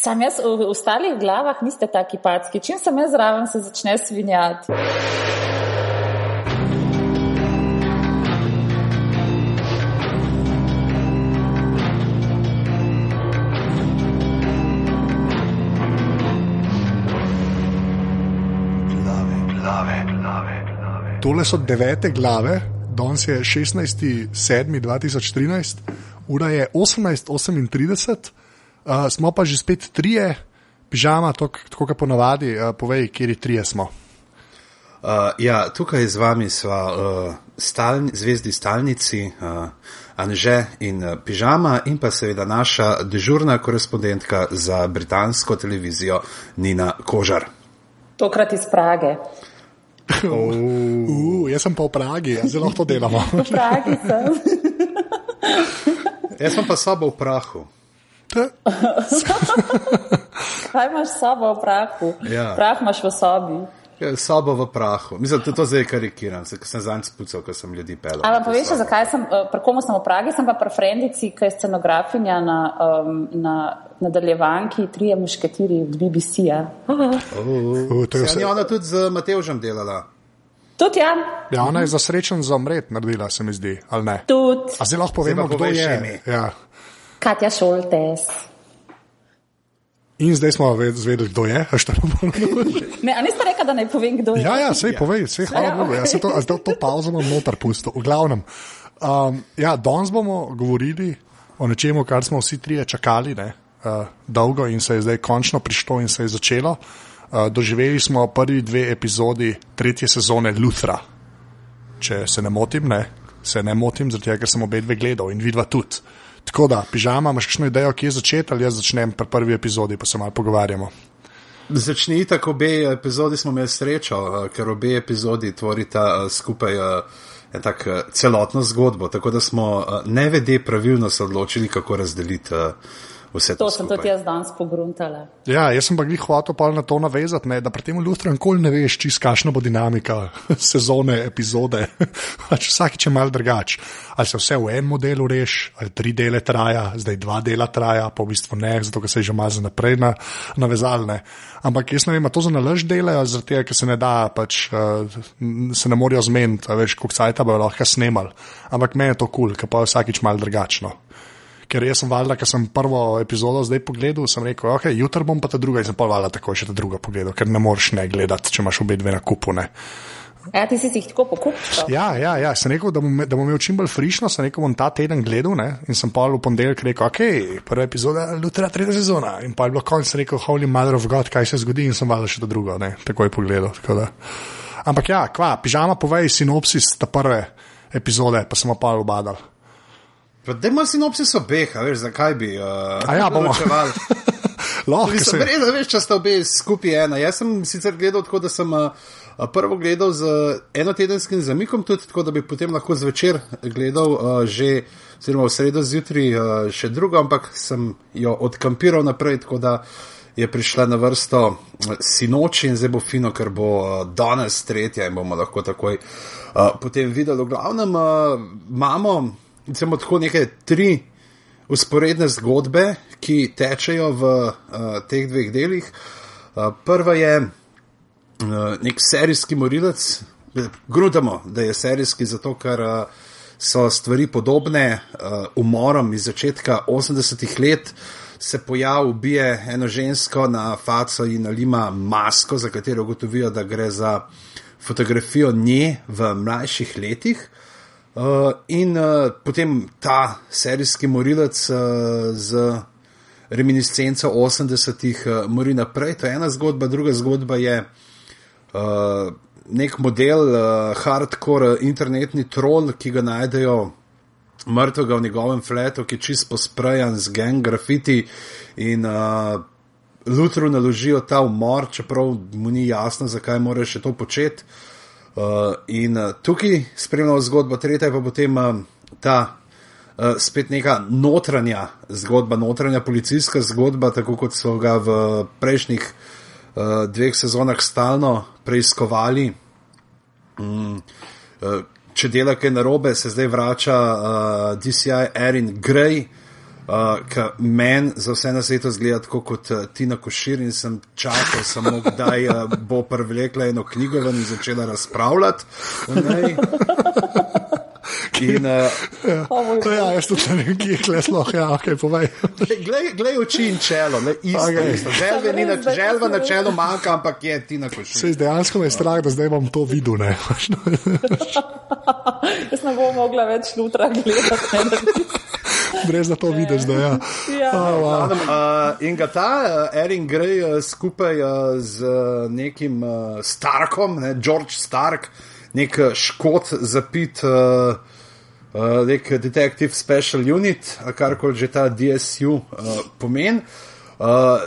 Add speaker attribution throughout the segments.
Speaker 1: Sam jaz v ostalih glavah niste taki packi. Čim sem jaz zraven, se začne svinjati.
Speaker 2: Tole so devete glave, danes je 16.7.2013, ura je 18.38, uh, smo pa že spet trije, pižama, tako kot ponavadi, uh, povej, kje trije smo.
Speaker 3: Uh, ja, tukaj z vami smo uh, stalni, zvezdi stalnici, uh, Anže in uh, pižama, in pa seveda naša dežurna korespondentka za britansko televizijo Nina Kožar.
Speaker 1: Tokrat iz Prage.
Speaker 2: Uh, uh, jaz sem pa v Pragi, zelo to delamo.
Speaker 1: V Pragi sem.
Speaker 3: jaz sem pa sabo v prahu.
Speaker 1: Kaj imaš sabo v prahu?
Speaker 3: Ja.
Speaker 1: Prah imaš v sobi.
Speaker 3: Ja, sobo v prahu. Mislim, da to zdaj karikiram, ker sem zanj spucal, ko sem ljudi pelal.
Speaker 1: Ampak poveš, zakaj sem, pri komu sem v Pragi, sem pa pri Frendici, ki je scenografinja na, um, na nadaljevanki Trije mušketiri od BBC-ja.
Speaker 3: Uh, uh, to je vse. Ona tudi z Matevžem delala.
Speaker 1: Tudi ja.
Speaker 2: Ja, ona je za srečen za umret naredila, se mi zdi, ali ne?
Speaker 1: Tudi.
Speaker 2: A zdaj lahko povemo, kdo je. Ja.
Speaker 1: Katja Šoltes.
Speaker 2: In zdaj smo zvedeli, kdo je.
Speaker 1: ne, a niste rekli, da naj povem, kdo je?
Speaker 2: Ja, ja, sej povej, sej hvala Bogu. Ja, to, to, to pauzo bom noter pustil. V glavnem, um, ja, danes bomo govorili o nečemu, kar smo vsi trije čakali ne, uh, dolgo in se je zdaj končno prišlo in se je začelo. Uh, doživeli smo prvi dve epizodi tretje sezone Luthra. Če se ne motim, ne, se ne motim, zato ker sem obe dve gledal in vidva tudi. Tako da, pižama, imaš kakšno idejo, kje začeti, ali jaz začnem pri prvi epizodi, pa se malo pogovarjamo.
Speaker 3: Začni tako, obe epizodi smo imeli srečo, ker obe epizodi tvorita skupaj tak, celotno zgodbo, tako da smo nevede pravilno se odločili, kako razdeliti vse to.
Speaker 1: To sem tudi jaz danes pogruntala.
Speaker 2: Ja, jaz sem pa jih hotel pa na to navezati, ne, da pri tem lustru nikoli ne veš, čist kakšna bo dinamika sezone, epizode. Pač vsakič je mal drugač. Ali se vse v enem modelu reš, ali tri dele traja, zdaj dva dela traja, pa v bistvu ne, zato se je že malo naprej na, navezalne. Ampak jaz ne vem, to za nalož delajo, zato ker se ne da, pač uh, se ne morajo zmeniti, veš, koliko cajta bo lahko snemal. Ampak meni je to kul, cool, ker pa je vsakič mal drugačno ker jaz sem valjda, ker sem prvo epizodo zdaj pogledal, sem rekel, ok, jutri bom pa ta druga in sem pa valjda tako še ta druga pogledal, ker ne moreš ne gledati, če imaš obe dve na kupu. Ne.
Speaker 1: Ja, ti si jih tako pokupil.
Speaker 2: Ja, ja, ja, sem rekel, da bom, da bom imel čim bolj frišno, sem rekel, bom ta teden gledal ne? in sem pa v ponedeljek rekel, ok, prva epizoda, lutra, tretja sezona. In pa je bilo konc, sem rekel, holy mother of God, kaj se zgodi in sem valjda še ta druga, ne? tako je pogledal. Ampak ja, kva, pižama povej sinopsis ta prve epizode, pa sem pa obadal.
Speaker 3: Da imaš sinopsis obeh, veš, zakaj bi. Uh,
Speaker 2: A ja, bomo
Speaker 3: čevali.
Speaker 2: Lahko se
Speaker 3: reče, da veš, če sta obe skupaj ena. Jaz sem sicer gledal tako, da sem uh, prvo gledal z enotedenskim zamikom, tudi tako, da bi potem lahko zvečer gledal uh, že, oziroma v sredo zjutraj uh, še drugo, ampak sem jo odkampiral naprej, tako da je prišla na vrsto sinoči in zdaj bo fino, ker bo uh, danes tretja in bomo lahko takoj uh, potem videli. V glavnem uh, imamo recimo, tako neke tri usporedne zgodbe, ki tečejo v uh, teh dveh delih. Uh, prva je uh, nek serijski morilec, grudamo, da je serijski, zato ker uh, so stvari podobne uh, umorom iz začetka 80-ih let. Se pojavi, ubije eno žensko na faco in nalima masko, za katero ugotovijo, da gre za fotografijo nje v mlajših letih. Uh, in uh, potem ta serijski morilec uh, z reminiscenco 80-ih uh, mori naprej. To je ena zgodba, druga zgodba je uh, nek model, uh, hardcore internetni troll, ki ga najdejo mrtvega v njegovem fletu, ki je čist posprejan z gang grafiti in uh, Lutru naložijo ta umor, čeprav mu ni jasno, zakaj mora še to početi. Uh, in uh, tukaj spremljamo zgodbo, tretja je pa potem uh, ta uh, spet neka notranja zgodba, notranja policijska zgodba, tako kot so ga v prejšnjih uh, dveh sezonah stalno preiskovali. Um, uh, če dela kaj narobe, se zdaj vrača uh, DCI Erin Gray, Uh, Meni za vse na svetu zgleda tako kot uh, Tina Košir in sem čakal samo, kdaj uh, bo privlekla eno knjigo in začela razpravljati o njej. In, uh,
Speaker 2: ja. Oh, ja, jaz tudi ne vem, kje je kleslo, ja, ok, povej.
Speaker 3: Glej oči in čelo, ne, isto, okay. isto. Želve, ni, želva na čelu manjka, ampak je ti na koši.
Speaker 2: Se dejansko me je strah, da zdaj bom to videl, ne.
Speaker 1: jaz ne bom mogla več jutra gledati.
Speaker 2: Brez da to vidiš, da ja.
Speaker 1: ja.
Speaker 2: Oh, wow.
Speaker 3: uh, in ga ta uh, Erin Grey uh, skupaj uh, z uh, nekim uh, Starkom, ne, George Stark, nek škot zapit. Uh, uh, nek Detective Special Unit, kar koli že ta DSU uh, pomeni. Uh,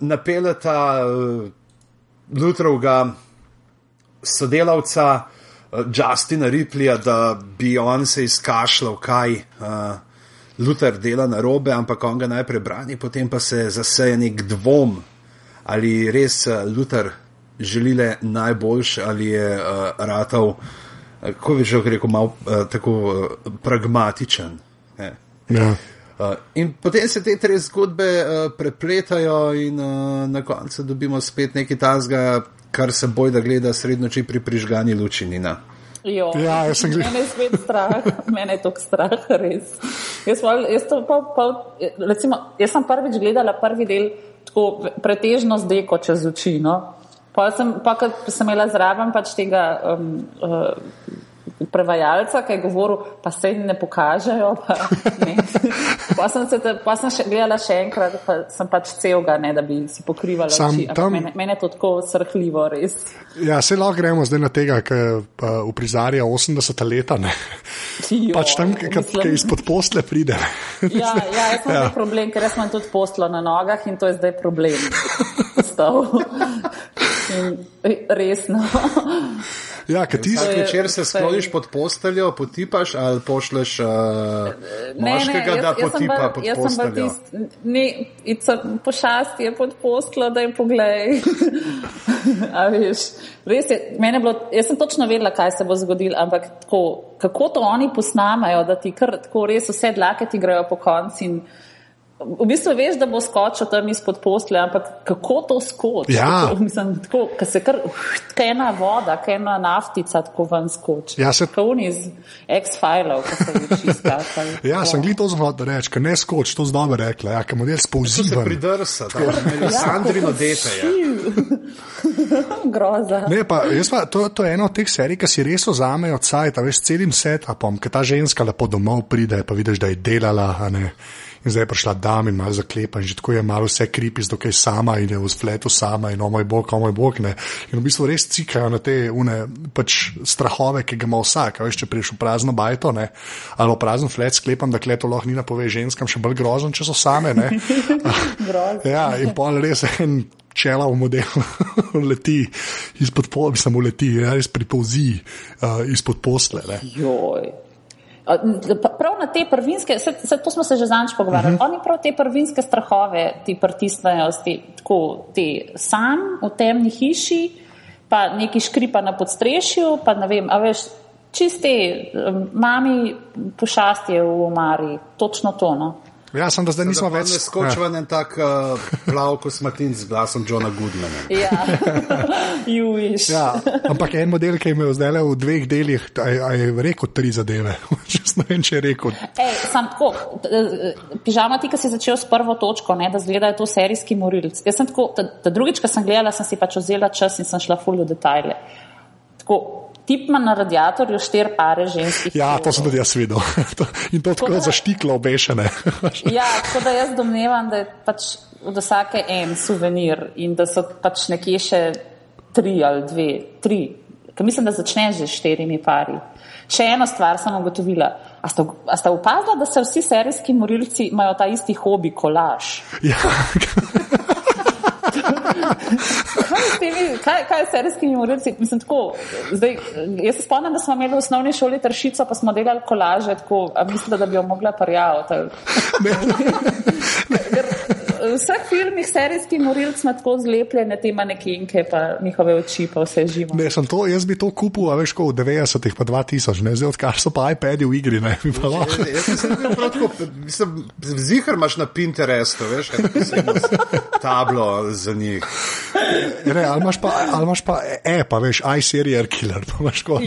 Speaker 3: Napeljata uh, Lutrovga sodelavca uh, Justina Ripleya, da bi on se izkašljal, kaj uh, Luther dela na robe, ampak on ga najprej brani, potem pa se zaseje nek dvom, ali res uh, Luther želi le najboljše, ali je uh, ratov kako bi že rekel, malo uh, tako uh, pragmatičen.
Speaker 2: Ja.
Speaker 3: Uh, in potem se te tri zgodbe uh, prepletajo, in uh, na koncu dobimo spet nekaj tazga, kar se boj, da gleda srednoči pri prižgani lučinina.
Speaker 1: Jo,
Speaker 2: ja, jaz sem
Speaker 1: gledal. Mene je spet strah, mene je to strah, res. Jaz, jaz, pa, pa, recimo, jaz sem prvič gledala prvi del tako pretežno zdaj, kot čez oči. No? Pa sem, pa, sem imela zraven pač tega um, uh, prevajalca, ki je govoril, pa se jim ne pokažejo. Pa, ne. pa sem, se te, pa sem še, gledala še enkrat, pa sem pač celega, ne, da bi si pokrivala oči. Tam... Mene, mene je to tako srhljivo, res.
Speaker 2: Ja, se lahko gremo zdaj na tega, ki v prizarja 80 leta.
Speaker 1: Jo,
Speaker 2: pač tam, ki izpod posle pride.
Speaker 1: ja, ja, jaz sem ja. problem, ker jaz imam tudi poslo na nogah in to je zdaj problem. Resno.
Speaker 2: Ja, ti
Speaker 3: si večer se skloniš pod posteljo, potipaš ali pošleš uh, moškega, da potipa pod posteljo.
Speaker 1: Pošasti je pod posteljo, da jim poglej. Res je, mene bilo, jaz sem točno vedela, kaj se bo zgodilo, ampak tako, kako to oni posnamajo, da ti kar tako res vse dlake ti grejo po konci. V bistvu veš, da bo skočil tam izpod posle, ampak kako to skoči?
Speaker 2: Ja.
Speaker 1: Mislim, tako, ka se kar, kaj ena voda, kaj ena naftica tako ven skoči.
Speaker 2: Ja, se...
Speaker 1: Kot oni iz X-Filov, ko se uči skakati.
Speaker 2: ja, sem gledal to zelo, da reč, ker ne skoči, to zdaj rekla, ja, ker model spouzi.
Speaker 3: Se pridrsa, tako da je Sandrino dete.
Speaker 1: Groza.
Speaker 2: Ne, pa, pa, to, to je ena od teh serij, ki si res ozamejo cajt, veš, celim setupom, ker ta ženska lepo domov pride, pa vidiš, da je delala in zdaj je prišla dam in malo zaklepa in že tako je malo vse kripi, zdaj je sama in je v spletu sama in o moj bog, o moj bog. Ne. In v bistvu res cikajo na te une, pač strahove, ki ga ima vsak. Veš, če priješ v prazno bajto ne, ali v prazen flet, sklepam, da kleto lahko ni napove ženskam še bolj grozen, če so same. ja, in pol res en. Čela v modelu leti izpod samo leti, ja, res pripolzi uh, izpod posle.
Speaker 1: Joj. Prav na te prvinske, se, se, to smo se že zanč pogovarjali, uh mhm. -huh. oni prav te prvinske strahove ti pritisnejo, tako ti sam v temni hiši, pa neki škripa na podstrešju, pa ne vem, a veš, čiste, mami pošasti je v omari, točno to. No?
Speaker 2: Ja, sem da zdaj nismo več.
Speaker 3: Ne skočil ja. en tak uh, plav kosmatin z glasom Johna Goodmana.
Speaker 1: Ja, juviš.
Speaker 2: ja, ampak en model, ki je imel zdaj le v dveh delih, je rekel tri zadeve. ne vem, če je rekel.
Speaker 1: Ej, sam tako, pižama ti, ki si začel s prvo točko, ne, da zgleda to serijski morilc. Jaz sem tako, ta, ta drugič, ko sem gledala, sem si pač vzela čas in sem šla full v detajle. Tako, tip ima na radiatorju štiri pare ženskih.
Speaker 2: Ja, to sem tudi jaz videl. In to tako za štiklo obešene.
Speaker 1: ja, tako da jaz domnevam, da je pač od vsake en suvenir in da so pač nekje še tri ali dve, tri. Ker mislim, da začneš že s štirimi pari. Še eno stvar sem ugotovila. A sta, a sta upazila, da se vsi serijski morilci imajo ta isti hobi, kolaž?
Speaker 2: Ja.
Speaker 1: temi, kaj, kaj je s serijskimi morilci? Mislim, tako, zdaj, jaz se spomnim, da smo imeli v osnovni šoli tršico, pa smo delali kolaže, tako, a mislila, da bi jo mogla parjavati. V vseh filmih serijski morilc ima tako zlepljene te manekenke, pa njihove oči, pa vse živo.
Speaker 2: Ne, sem to, jaz bi to kupil, a veš, kot v 90-ih, pa 2000, ne, zdaj odkar so pa iPadi v igri, ne, bi pa lahko.
Speaker 3: Jaz sem bil prav tako, mislim, zihar imaš na Pinterestu, veš, kaj je tablo za njih.
Speaker 2: Ne, ali imaš pa, ali imaš pa e, pa veš, iSerial killer, pa imaš kot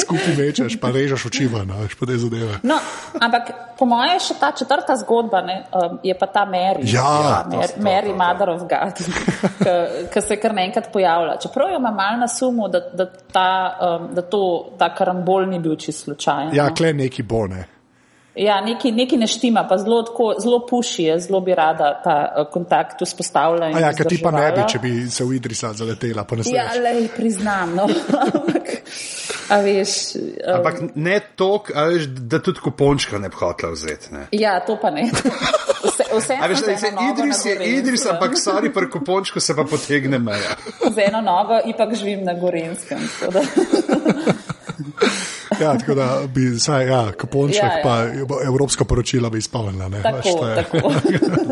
Speaker 2: skupaj večeš, pa režeš oči ven, veš, pa te zadeve.
Speaker 1: No, ampak po mojem je še ta četrta zgodba, ne, um, je pa ta Mary.
Speaker 2: Ja,
Speaker 1: Mary,
Speaker 3: to- to-
Speaker 1: Mary
Speaker 3: to-
Speaker 1: Mother of God, ki se kar naenkrat pojavlja. Čeprav jo imam malo na sumu, da, da, ta, um, da to, ta karambol ni bil čist slučajen.
Speaker 2: Ja,
Speaker 1: no.
Speaker 2: kle neki bo, ne.
Speaker 1: Ja, neki, neki ne štima, pa zelo, tako, zelo puši je, zelo bi rada ta uh, kontakt vzpostavila. in
Speaker 2: A ja, ker ti pa ne bi, če bi se v Idrisa zaletela, pa ne
Speaker 1: Ja,
Speaker 2: smeš.
Speaker 1: le priznam. No. Ampak, a veš, um,
Speaker 3: Ampak ne tok, a veš, da tudi kupončka ne bi hotela vzeti. Ne.
Speaker 1: ja, to pa ne. Vse, vse
Speaker 3: A veš, da se Idris je Idris, ampak sorry, pri kupončku se pa potegne meja.
Speaker 1: Z eno nogo ipak živim na Gorenskem.
Speaker 2: Ja, tako da bi, saj, ja, kuponček,
Speaker 1: Ja, ja.
Speaker 2: pa evropska poročila bi izpolnila, ne.
Speaker 1: Tako,
Speaker 2: veš,
Speaker 1: tako.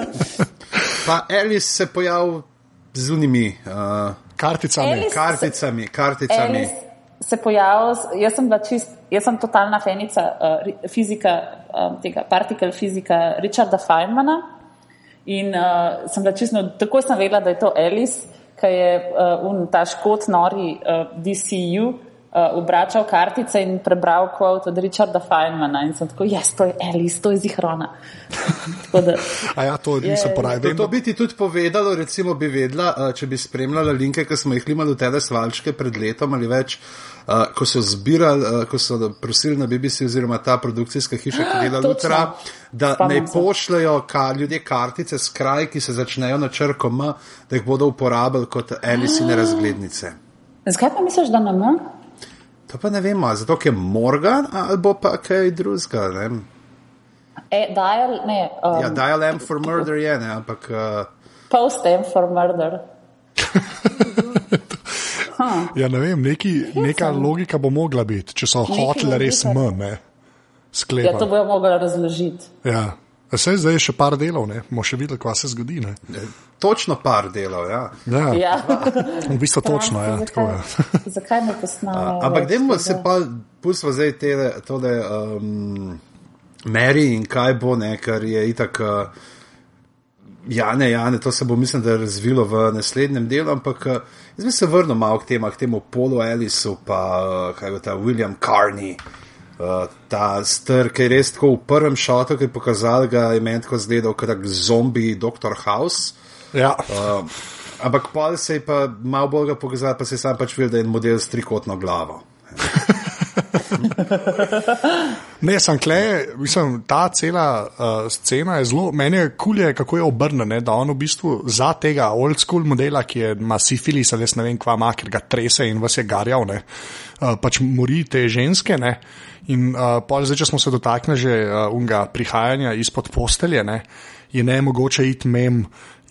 Speaker 3: Pa Alice se pojavi z unimi uh,
Speaker 2: Karticami.
Speaker 1: Alice-
Speaker 3: karticami, karticami.
Speaker 1: Alice se pojavil, jaz sem bila čist, jaz sem totalna fenica uh, fizika, um, tega partikel fizika Richarda Feynmana in uh, sem bila čisto, takoj sem vedela, da je to Alice, ki je uh, un ta škot nori uh, DCU. Uh, obračal kartice in prebral kvot od Richarda Feynmana, in sem tako, jaz, to je Alice, to je zihrona. Tako da,
Speaker 2: A ja, to
Speaker 1: Je-
Speaker 2: nisem porajen.
Speaker 3: To, bi ti tudi povedalo, recimo bi vedela, uh, če bi spremljala linke, ki smo jih imeli v tede svalčke pred letom ali več, uh, ko so zbirali, uh, ko so prosili na BBC oziroma ta produkcijska hiša, ki dela. Lutra, da
Speaker 1: Spomnim
Speaker 3: naj
Speaker 1: se.
Speaker 3: pošljajo ka, ljudje kartice s kraj, ki se začnejo na črko M, da jih bodo uporabljali kot Alicine razglednice.
Speaker 1: zakaj pa misliš, da nam je?
Speaker 3: To pa ne vemo, zato ker je Morgan ali bo pa kaj drugega.
Speaker 1: E, dial, ne, um,
Speaker 3: Ja, Dial M for Murder je, ne, ampak. Uh,
Speaker 1: Post M for murder.
Speaker 2: Ja, ne vem, neki, neka logika bo mogla biti, če so hoteli res. M, ne.
Speaker 1: Ja, to bojo mogli razložiti.
Speaker 2: Ja. Vse zdaj je še par delov, ne. Bomo še videli, kaj se zgodi, ne.
Speaker 3: točno par delov, ja.
Speaker 2: Ja,
Speaker 1: Ja.
Speaker 2: v bistvu točno, ja, tako je.
Speaker 1: zakaj, ne posnamemo?
Speaker 3: Ampak dajmo se pa pustimo zdaj te, tole um, meri in kaj bo, ne, kar je itak. Uh, Ja, ne, ja, ne, to se bo, mislim, da razvilo v naslednjem delu, ampak uh, jaz bi se vrnil malo k temu, k temu Polu Ellisu, pa uh, kaj je ta William Carney, uh, ta str, ki je res tako v prvem šotu, ki je pokazal, ga je meni tako zgledal kot tak zombi Dr. House.
Speaker 2: Ja.
Speaker 3: Uh, ampak pa se je pa malo bolj pokazal, pa se je sam pač videl, da je en model s trikotno glavo.
Speaker 2: Ne, sem kle, mislim, ta cela uh, scena je zelo, meni je kulje, kako je obrnjena, da on v bistvu za tega old school modela, ki je, ima sifilis ali jaz ne vem kva ima, ker ga trese in vas je garjal, ne, uh, pač mori te ženske, ne. In uh, pol zdaj, če smo se dotaknili že uh, unga prihajanja izpod postelje, ne, je ne mogoče iti mem,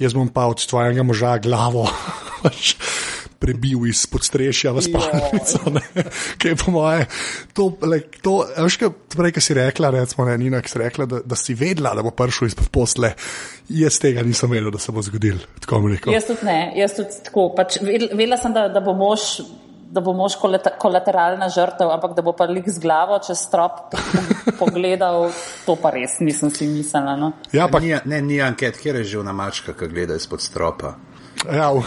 Speaker 2: jaz bom pa od tvojega moža glavo pač prebil iz podstrešja v spalnico, ki je po moje, to, like, to, kaj, prej, ki si rekla, recimo, ne, Nina, ki si rekla, da, da si vedela, da bo prišel izpod posle, jaz tega nisem vedel, da se bo zgodil.
Speaker 1: Jaz tudi ne, jaz tudi tako. Pač, ved- vedela sem, da, da bo mož. Da bo mož kolateralna žrtev, ampak da bo pa lik z glavo čez strop po- pogledal, to pa res nisem si mislila. No.
Speaker 2: Ja, pa,
Speaker 3: Ni, ne, ni anket, kjer je že na mačka, ki gleda izpod stropa.
Speaker 2: Ja, v-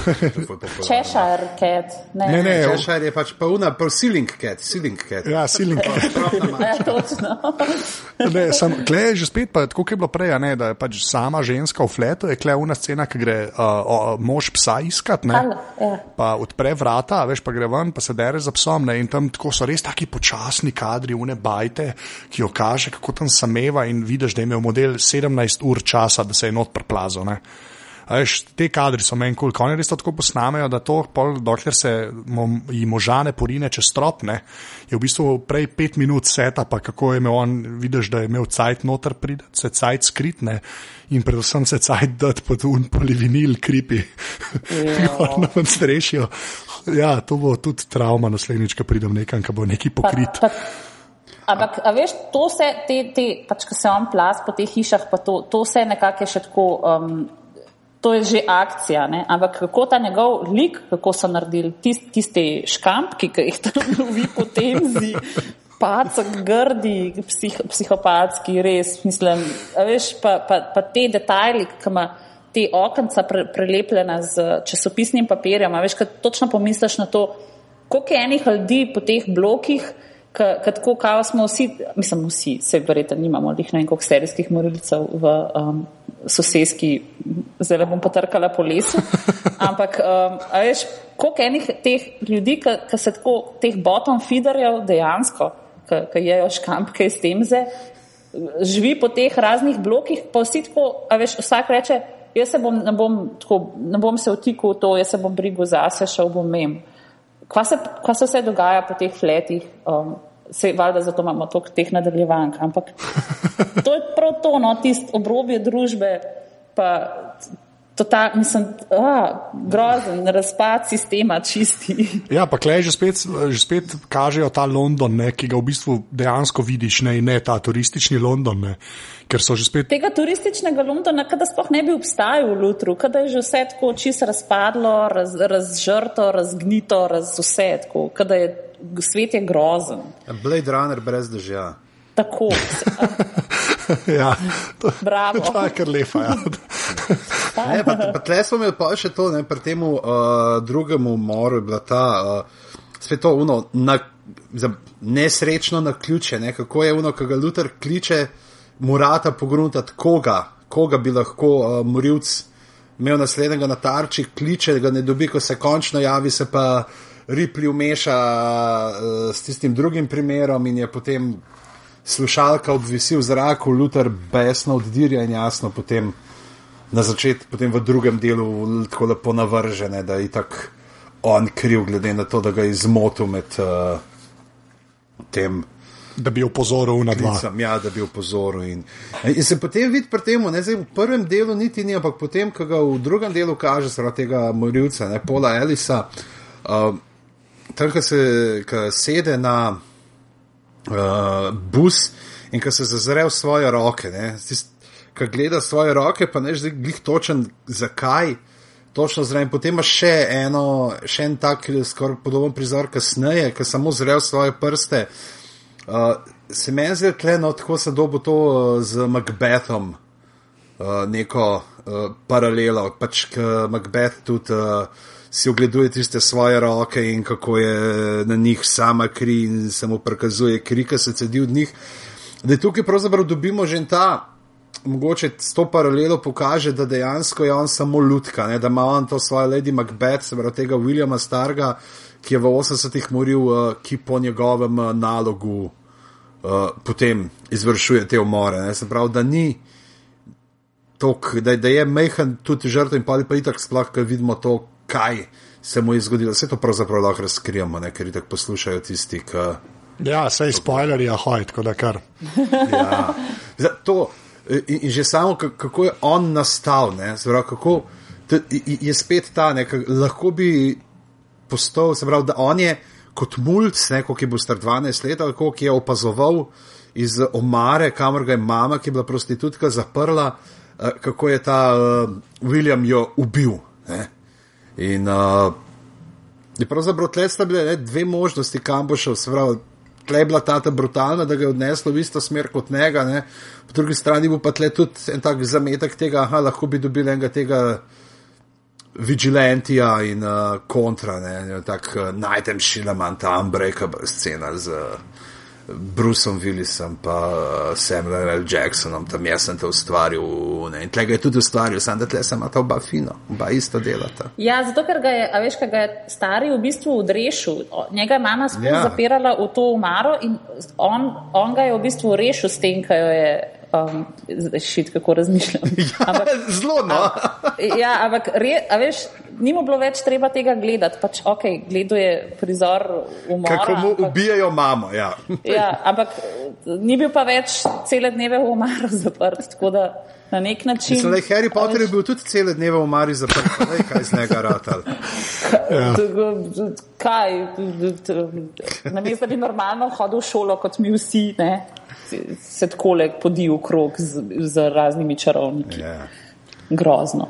Speaker 1: Češar, cat. Ne,
Speaker 2: Ne, ne.
Speaker 3: Češar je pač pa una, pa ceiling cat, ceiling cat.
Speaker 2: ja, siling.
Speaker 1: Ja, točno.
Speaker 2: Ne, sem, kle je že spet, pa, tako kot je bilo prej, a ne, da je pač sama ženska v fletu, je kle una scena, ki gre uh, o, mož psa iskat, ne,
Speaker 1: Halo, ja.
Speaker 2: pa odpre vrata, a veš, pa gre ven, pa se dere za psom, ne, in tam tako so res taki počasni kadri, une bajte, ki jo kaže, kako tam sameva in vidiš, da je imel model 17 ur časa, da se je not preplazil. ne. Veš, te kadri so meni kul, cool. oni res tako posnamejo, da to, pol, dokler se jim možane porine čez stropne, je v bistvu prej pet minut seta, pa kako je imel on, vidiš, da je imel cajt noter prid, se cajt skritne in predvsem se cajt dati pod un polivinil kripi. Ja. na koncu rešijo. Ja, to bo tudi travma naslednjič, ko pridem nekam, ko bo neki pokrit. Pa, pa.
Speaker 1: Ampak, a veš, to se, te, te, pač, ko se on plas po teh hišah, pa to, to se nekako še tako um, to je že akcija, ne? ampak kako ta njegov lik, kako so naredili tist, tiste škampki, ki jih tam lovi po temzi, pacak, grdi, psih, psihopatski, res, mislim, veš, pa, pa, pa te detajli, ki ima te okenca pre, prelepljena z časopisnim papirjem, veš, kad točno pomisliš na to, koliko je enih ljudi po teh blokih, Tako kao smo vsi, mislim, vsi, se verjetno nimamo, jih ne vem, koliko serijskih morilcev v um, sosedski, zdaj bom potrkala po lesu. Ampak, um, a veš, koliko enih teh ljudi, ki se tako, teh bottom feederjev dejansko, ki jejo škampke iz temze, živi po teh raznih blokih, pa vsi tako, a veš, vsak reče, jaz se bom, ne bom, tako, ne bom se vtikal v to, jaz se bom brigal zase, šel bom mem kaj se, kaj se vse dogaja po teh letih, um, se valjda zato imamo toliko teh nadaljevank, ampak to je prav to, no, tist obrobje družbe, pa ta, mislim, a, grozen razpad sistema čisti.
Speaker 2: Ja, pa klej že spet, že spet kažejo ta London, ne, ki ga v bistvu dejansko vidiš, ne, ne ta turistični London. Ne. Spet...
Speaker 1: Tega turističnega Londona, kada sploh ne bi obstajal v Lutru, kada je že vse tako čisto razpadlo, raz, razžrto, razgnito, raz vse tako, kada je svet je grozen.
Speaker 3: Blade Runner brez dežja.
Speaker 1: Tako.
Speaker 2: ja,
Speaker 1: to, Bravo.
Speaker 2: To je kar lepa. Ja.
Speaker 3: ne, pa, pa tle smo imeli pa še to, ne, pri tem uh, drugem umoru je bila ta uh, svetovno na, nesrečno na ključe, ne, kako je ono, ko ga Luther kliče, morata pogruntati koga, koga bi lahko uh, morilc imel naslednjega na tarči, kliče, ga ne dobi, ko se končno javi, se pa Ripli umeša uh, s tistim drugim primerom in je potem slušalka obvisi v zraku, Luther besno oddirja in jasno potem na začetku, potem v drugem delu tako lepo navržene, da je tako on kriv, glede na to, da ga je izmotil med uh, tem.
Speaker 2: Da bi opozoril na dva.
Speaker 3: Ja, da bi opozoril. In, in se potem vidi pri tem, ne zdaj v prvem delu niti ni, ampak potem, ko ga v drugem delu kaže, zaradi tega morilca, ne Pola Elisa, uh, tam, ko se ko sede na uh, bus in ko se zazre v svoje roke, ki gleda svoje roke, pa ne že glih točen, zakaj. Točno zraven, potem imaš še, eno, še en tak, skoraj podoben prizor, kasneje, ki samo zrejo svoje prste. Uh, se meni zdi, da no, tako se dobo to uh, z Macbethom, uh, neko uh, paralelo, pač k Macbeth tudi. Uh, si ogleduje tiste svoje roke in kako je na njih sama kri in se mu prikazuje kri, ki se cedi od njih. Da je tukaj pravzaprav dobimo že ta, mogoče s to paralelo pokaže, da dejansko je on samo lutka, ne? da ima on to svoje Lady Macbeth, se pravi tega Williama Starga, ki je v 80-ih moril, uh, ki po njegovem uh, nalogu uh, potem izvršuje te umore. Ne? Se pravi, da ni. Tok, da, da je mehen tudi žrtev in pa ali pa itak sploh, ker vidimo to, kaj se mu je zgodilo. Vse to pravzaprav lahko razkrijemo, ne? ker tako poslušajo tisti, ki.
Speaker 2: Ja, se je spoiler, ja, hoj, tako da kar.
Speaker 3: ja. To, in, in že samo, kako je on nastal, Zbrav, kako, t, je spet ta, ne, lahko bi postal, se pravi, da on je kot mulj, ki bo star 12 let, ali kako je opazoval iz omare, kamor ga je mama, ki je bila prostitutka, zaprla, eh, kako je ta uh, William jo ubil. Ne. In uh, pravzaprav tle sta bile ne, dve možnosti, kam bo šel. Tle je bila ta ta brutalna, da ga je odneslo v isto smer kot njega, ne. po drugi strani bo pa tle tudi en tak zametek tega, da lahko bi dobil enega tega vigilantija in uh, kontra, ne, tak uh, najtem šilaman, ta unbreakable scena z. Uh, Bruceom Willisom pa uh, Samuel L. Jacksonom, tam jaz sem to ustvaril ne? in tega je tudi ustvaril, samo da tle sem imel oba fino, oba isto delata.
Speaker 1: Ja, zato ker ga je, a veš, kaj ga je stari v bistvu odrešil, njega je mama ja. zapirala v to umaro in on, on ga je v bistvu rešil s tem, kaj jo je um, šit, kako razmišljam.
Speaker 3: Ampak, Zelo, no.
Speaker 1: ja, ampak re, a veš, ni mu bilo več treba tega gledati. Pač, ok, gleduje prizor umora.
Speaker 3: Kako mu
Speaker 1: ampak,
Speaker 3: ubijajo mamo, ja.
Speaker 1: ja, ampak ni bil pa več cele dneve v umaru zaprt, tako da na nek način.
Speaker 3: Mislim, da je Harry Potter je bil tudi cele dneve v umari zaprt, ne, kaj z njega ratal.
Speaker 1: Ja. Kaj, namesto da bi normalno hodil v šolo, kot mi vsi, ne, se tako le podi v krog z, z raznimi čarovniki.
Speaker 3: Ja.
Speaker 1: Grozno.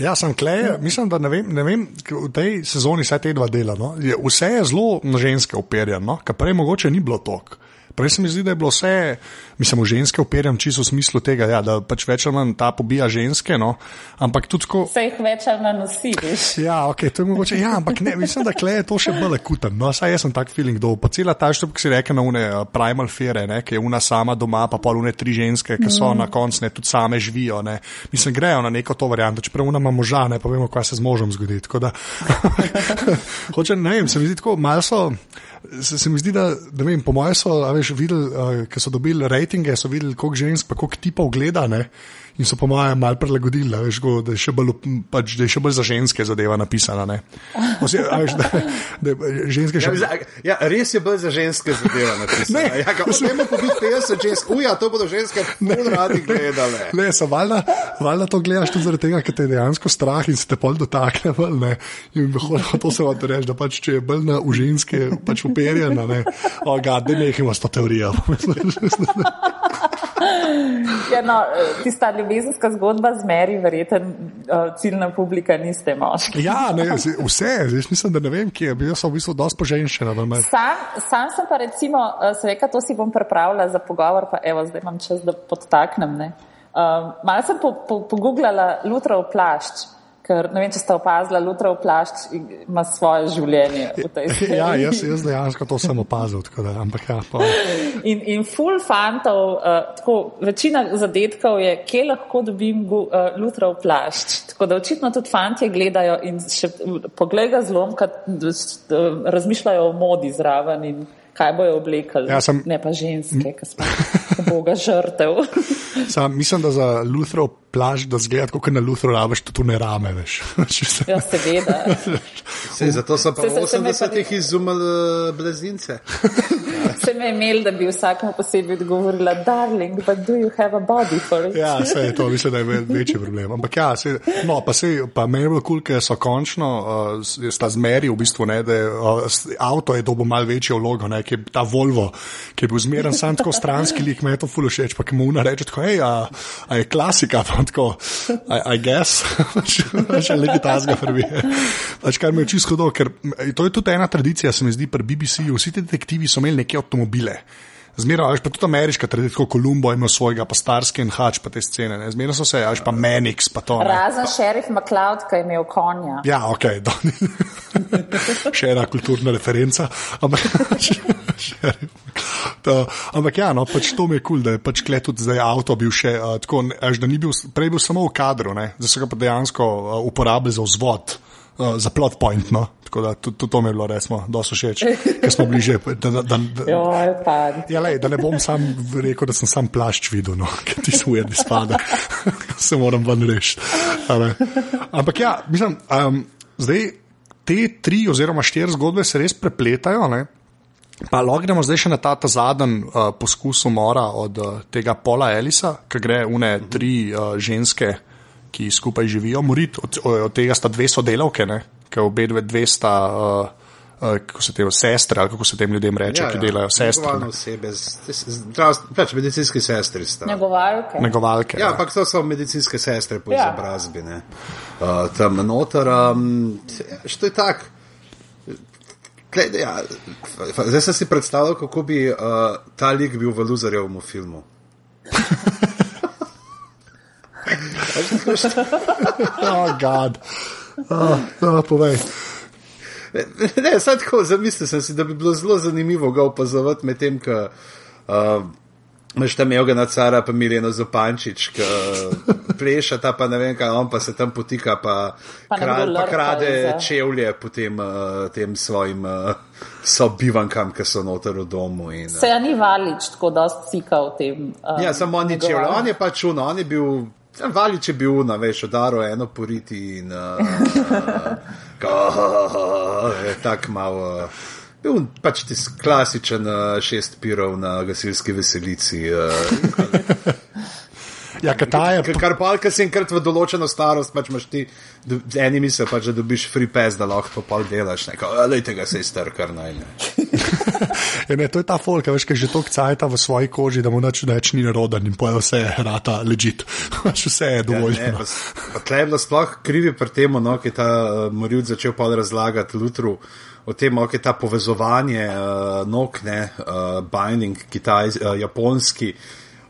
Speaker 2: Ja, sem klej, mislim, da ne vem, ne vem, v tej sezoni vse te dva dela. No, je, vse je zelo na ženske operjeno, no, kar prej mogoče ni bilo toliko. Prej se mi zdi, da je bilo vse, mislim, ženske operjam čisto v smislu tega, ja, da pač več ali manj ta pobija ženske, no, ampak tudi tako.
Speaker 1: Se jih več ali manj nosi, veš.
Speaker 2: Ja, ok, to je mogoče, ja, ampak ne, mislim, da je to še bolj akuten, no, saj jaz sem tak feeling, da pa cela ta štub, ki si rekel na une uh, primal fere, ne, ki je una sama doma, pa pol une tri ženske, ki so mm. na koncu, ne, tudi same živijo, ne, mislim, grejo na neko to varianto, čeprav una ima moža, ne, pa vemo, kaj se z možem zgodi, tako da, hoče, ne vem, se mi zdi tako, malo so, se, se mi zdi, da, da vem, po mojem so, a veš, videli, uh, ker so dobili rejtinge, so videli, koliko žensk, pa koliko tipov gleda, ne? In so po mojem malo prilagodili, veš, go, da, je bolj, pač, da je še bolj za ženske zadeva napisana, ne? Ose, a veš, da, da ženske še.
Speaker 3: Ja, ja, res je bolj za ženske zadeva napisana.
Speaker 2: Ne.
Speaker 3: Ja, pobiti 50 žensk, uja, to bodo ženske bolj radi gledale.
Speaker 2: Ne, so valjda, valjda to gledaš tudi zaradi tega, ker te je dejansko strah in se te pol dotakne. Bolj, ne. in to se vam reči, da pač, če je bolj na v ženske pač uperjena, ne, o, ga, da nehimo s to teorijo.
Speaker 1: Ja, no, tista ljubezenska zgodba z Meri, verjeten uh, ciljna publika, niste moški.
Speaker 2: Ja, ne, vse, jaz mislim, da ne vem, kje je bil, so v bistvu dosti poženjena.
Speaker 1: Sam, sam sem pa recimo, uh, se reka, to si bom pripravila za pogovor, pa evo, zdaj imam čas, da podtaknem. ne. Um, malo sem po, po, pogooglala Lutrov plašč, ker ne vem, če ste opazila, Lutrov plašč ima svoje življenje v tej seriji.
Speaker 2: Ja, jaz, jaz dejansko to sem opazil, tako da, ampak ja, pa.
Speaker 1: In, in full fantov, uh, tako, večina zadetkov je, kje lahko dobim gu, uh, lutrov plašč. Tako da očitno tudi fantje gledajo in še poglej ga zlomka, razmišljajo o modi zraven in kaj bojo oblekali.
Speaker 2: Ja, sem-
Speaker 1: Ne pa ženske, ki smo boga žrtev.
Speaker 2: Sam, mislim, da za Lutherov plaž, da zgleda, kot na Lutheru rabiš, tudi ne rame, veš. Se-
Speaker 1: ja, seveda.
Speaker 3: Sej, zato so pa v
Speaker 1: se- se me pa
Speaker 3: 80-ih izumili eh, blazince.
Speaker 1: Se me je imel, da bi vsakmu posebej odgovorila, darling, but do you have a body for it?
Speaker 2: Ja, se je to, mislim, da je ve- večji problem. Ampak ja, se, no, pa se, pa meni je bilo kul, ker so končno, uh, sta zmeri v bistvu, ne, da je, uh, avto je dobil malo večjo vlogo, ne, ki je ta Volvo, ki je bil zmeren sam tako stranski lik, me je to ful všeč, pa ki mu una reče tako, hej, a, a je klasika, pa tako, I, I guess, še nekaj tazga prebije. Pač kar mi je čisto hudo, ker to je tudi ena tradicija, se mi zdi, pri BBC-ju, vsi ti detektivi so imeli neke avtomobile. Zmeraj, veš, pa tudi ameriška tradicija, kot Kolumbo ima svojega, pa Starski in Hač, pa te scene. ne. Zmeraj so se, veš, pa Menix, pa to. ne.
Speaker 1: Razen šerif McLeod, ki je imel konja.
Speaker 2: Ja, ok, do, še ena kulturna referenca. Ampak, to, ampak ja, no, pač to mi je kul, cool, da je pač kle tudi zdaj avto bil še uh, tako, veš, da ni bil, prej bil samo v kadru, ne, zdaj so ga pa dejansko uh, uporabili za vzvod. Uh, za plot point, no. Tako da tudi, tudi to mi je bilo, resmo, dosto všeč, ker smo bili že. Da, da, da, da,
Speaker 1: Joj, pa.
Speaker 2: Ja, lej, da ne bom sam rekel, da sem sam plašč videl, no, ker ti svuje, da spada, se moram ven rešiti. Ampak ja, mislim, um, zdaj te tri oziroma štiri zgodbe se res prepletajo. Ne? Pa lahko gremo zdaj še na ta, ta zadnji uh, poskus umora od uh, tega Pola Elisa, ki gre une tri uh, ženske, ki skupaj živijo, moriti. Od, od tega sta dve sodelavke, ne? Ker obe dve, sta. Uh, Uh, kako se te sestre, ali kako se tem ljudem reče, ja, ki delajo sestre.
Speaker 3: Negovalne osebe, zdravst- pač medicinske sestre sta.
Speaker 1: Negovalke.
Speaker 2: Negovalke.
Speaker 3: Ja, ampak to so medicinske sestre po
Speaker 1: Ja.
Speaker 3: izobrazbi. ne. Uh, tam noter, um, što je tak. Ja, zdaj sem si predstavljal, kako bi uh, ta lik bil v Luzarjevem filmu.
Speaker 2: Oh, God. Oh, no, povej.
Speaker 3: Ne, sad tako, zamislil sem si, da bi bilo zelo zanimivo ga opazovati med tem, ko uh, Imaš tam Jogana Cara, pa Miljeno Zopančič, ki pleša ta, pa ne vem kaj, on pa se tam potika, pa,
Speaker 1: Pa
Speaker 3: kra,
Speaker 1: nekdo
Speaker 3: pa krade
Speaker 1: za-
Speaker 3: čevlje potem uh, tem svojim uh, sobivankam, ki so noter v domu. In, uh,
Speaker 1: Se ja ni valič tako dosti cika v tem. Um,
Speaker 3: Ja, samo on ni čevlje, on je pač uno, on je bil, valič je bil uno, veš, odaro eno poriti in uh, je tak malo. Uh, Bil pač tisti klasičen uh, šest pirov na gasilski veselici. Uh,
Speaker 2: Ja, kata je,
Speaker 3: Ker- Kar pa, ker si enkrat v določeno starost, pač imaš ti, do- eni mislijo, pač, da dobiš free pass, da lahko to pol delaš, neko, ali tega se izter, kar naj ne.
Speaker 2: Ja, ne, to je ta folk, veš, ki je že toliko cajta v svoji koži, da mu nič več ni roden in poje vse je rata ležit. vse je
Speaker 3: Ja,
Speaker 2: dovolj.
Speaker 3: ne, pa, s- pa tle je bilo sploh krivi pri tem, no, ki je ta uh, morilc začel pol razlagati Lutru. O tem, kako je ta povezovanje uh, nog, ne, uh, binding, kitaj, uh, japonski,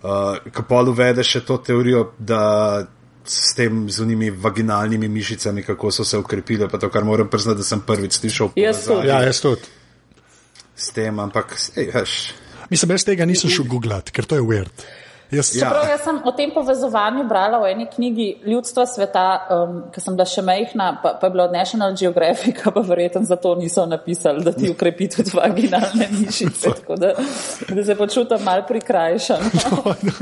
Speaker 3: uh, ki pa uvede še to teorijo, da s tem zunimi vaginalnimi mišicami, kako so se ukrepile, pa to, kar moram priznati, da sem prvič slišal
Speaker 1: Jaz
Speaker 3: povezave
Speaker 2: Ja, jaz tudi.
Speaker 3: S tem, ampak, ej, veš,
Speaker 2: Mislim, jaz tega nisem šel googlat, ker to je weird. Jaz,
Speaker 3: Ja.
Speaker 1: Prav, jaz sem o tem povezovanju brala v eni knjigi Ljudstva sveta, um, ki sem bila še mehna, pa, pa je bilo od National Geographic, pa verjetno zato niso napisali, da ti ukrepi tudi vaginalne mišice, tako da, da se počutim mal prikrajšan.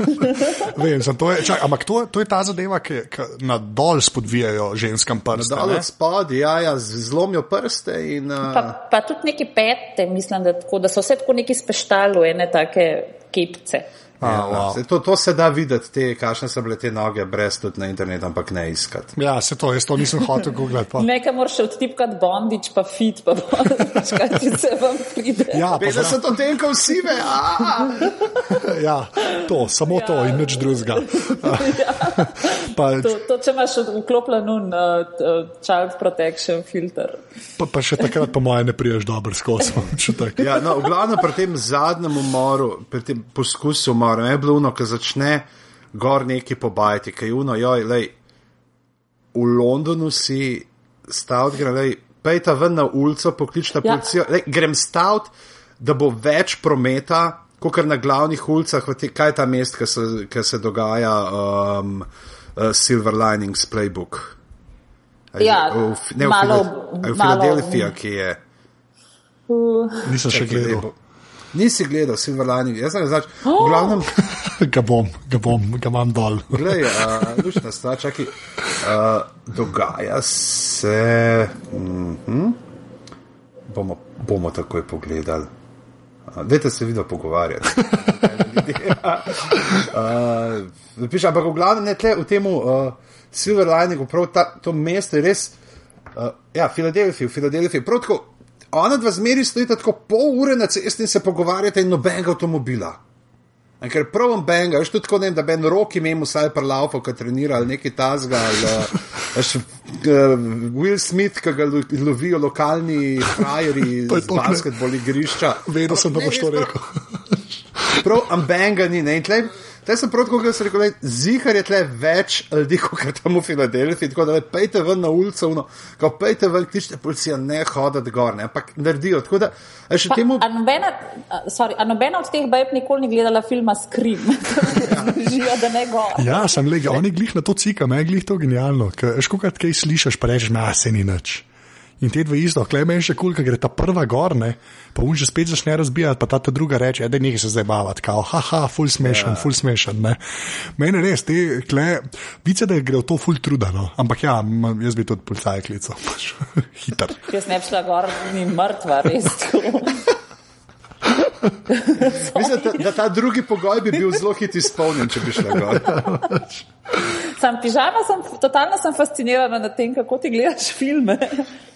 Speaker 2: Vem, sem, to je, čak, ampak to, to je ta zadeva, ki, ki na dol spodvijajo ženskam prste.
Speaker 3: dol
Speaker 2: ne?
Speaker 3: od spodaj, ja, ja, z- zlomijo prste in. Uh,
Speaker 1: Pa, pa tudi neke pete, mislim, da, tako, da so vse tako neki speštali v ene take kepce.
Speaker 2: A,
Speaker 3: Ja,
Speaker 2: wow.
Speaker 3: to, to se da videti, te, kakšne so bile te noge, brez tudi na internetu, ampak ne iskati.
Speaker 2: Ja, se to, jaz to nisem hotel googlat. Pa.
Speaker 1: Nekaj moraš odtipkati bondič, pa fit, pa bondič, kaj se vam pride.
Speaker 2: Ja, pa, zra,
Speaker 3: 50 odtenkov sive, a
Speaker 2: ja, to, samo ja. to in nič drugega. pa,
Speaker 1: To, to, če imaš vklopljen un uh, uh, child protection filter.
Speaker 2: pa, pa še takrat, po mojem, ne priješ dobro skozi.
Speaker 3: Ja, no, v glavnem pri tem zadnjem umoru, pri tem poskusu umora, je bilo uno, ki začne gor neki pobajati, kaj uno, joj, lej, v Londonu si stavt, gre, lej, pejta ven na ulico, pokličta
Speaker 1: Ja.
Speaker 3: policijo, lej, grem stavt, da bo več prometa, kot na glavnih ulicah, v te, kaj je ta mest, ki se, ki se dogaja, um, uh, Silver Linings Playbook. A je-
Speaker 1: Ja,
Speaker 3: v, ne, v,
Speaker 1: malo-
Speaker 3: Fila- a je v
Speaker 1: malo-
Speaker 3: Filadelfiji, ki je.
Speaker 2: Nisem še gledal.
Speaker 3: Nisi gledal Silver Lining, jaz sem znač. V glavnem,
Speaker 2: Ga bom, ga bom, ga imam dol.
Speaker 3: gledaj, uh, lušna stvar, čakaj. Uh, dogaja se. Mm -hmm, bomo, bomo takoj pogledali. Uh, Dajte se vidno pogovarjati. uh, piše, ampak v glavnem ne tle v tem uh, Silver Liningu, prav ta, to mesto je res. Uh, ja, Filadelfija, v Filadelfiji. Prav tako, ona dva zmeri stojita tako pol ure na cesti in se pogovarjata in nobenega avtomobila. In ker prav benga, veš tudi tako, ne vem, da Ben Rock imel vsaj prlaupo, ki trenira ali nekaj tazga, ali uh, veš, uh, Will Smith, ki ga lo- lovijo lokalni frajeri
Speaker 2: To je
Speaker 3: z
Speaker 2: to, ne.
Speaker 3: basketbol igrišča.
Speaker 2: Vedel sem, da boš to rekel.
Speaker 3: Prav ambenga ni, ne, in tlej. Zdaj sem prav tako, kot sem rekel, zihar je tle več ljudi, kot tam v Filadelfiji, tako da lej, pejte ven na ulico, no, ko pejte ven, kličite policija, ne hoditi gor, ne, ampak naredijo. Tako da, a še
Speaker 1: Pa,
Speaker 3: temu,
Speaker 1: a, nobena, a, sorry, a nobena od teh bajb nikoli ni gledala filma Scream. Živijo, da ne gor.
Speaker 2: Ja, sem le, oni glih na to cika, me je glih to genialno. Škokrat kaj slišiš, pa rečeš, ma se ni nič. In te dve isto, klej meni še kul, ker gre ta prva gor, ne, pa un že spet začne razbijati, pa ta, ta druga reče, da nekaj se zdaj bavati, kao, haha, full smešen, ja. full smešen. Ne. Meni res, te, klej, vice, da gre v to full trudano, ampak ja, jaz bi tudi policaj klical, pač, hiter.
Speaker 1: Jaz ne bi šla gor, ni mrtva, res.
Speaker 3: mislim, da, da ta drugi pogoj bi bil zelo hit izpolnjen, če bi šla gor.
Speaker 1: Sam pižama, sem, totalno sem fascinirana nad tem, kako ti gledaš filme.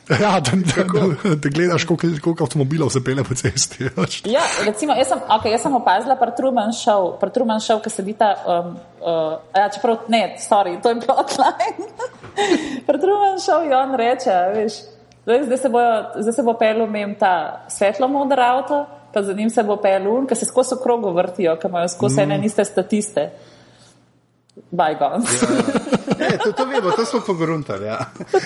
Speaker 2: Ja, da, da, da, da gledaš, koliko, koliko avtomobilov se pele po cesti.
Speaker 1: Ja, recimo, jaz sem, okay, jaz sem opazila pri Truman Show, pri Truman Show, ki se dita, um, uh, ja, čeprav ne, sorry, to je plotline. pri Truman Show je on reče, veš, zdaj, zdaj, se bojo, zdaj se bo pelil mem ta svetlo modr avto, pa za njim se bo pelil un, ki se skozi v krogu vrtijo, ki imajo skozi mm. ene iste statiste. Bygone.
Speaker 3: Ne, ne, to, to vemo, to smo pogruntali. Ja.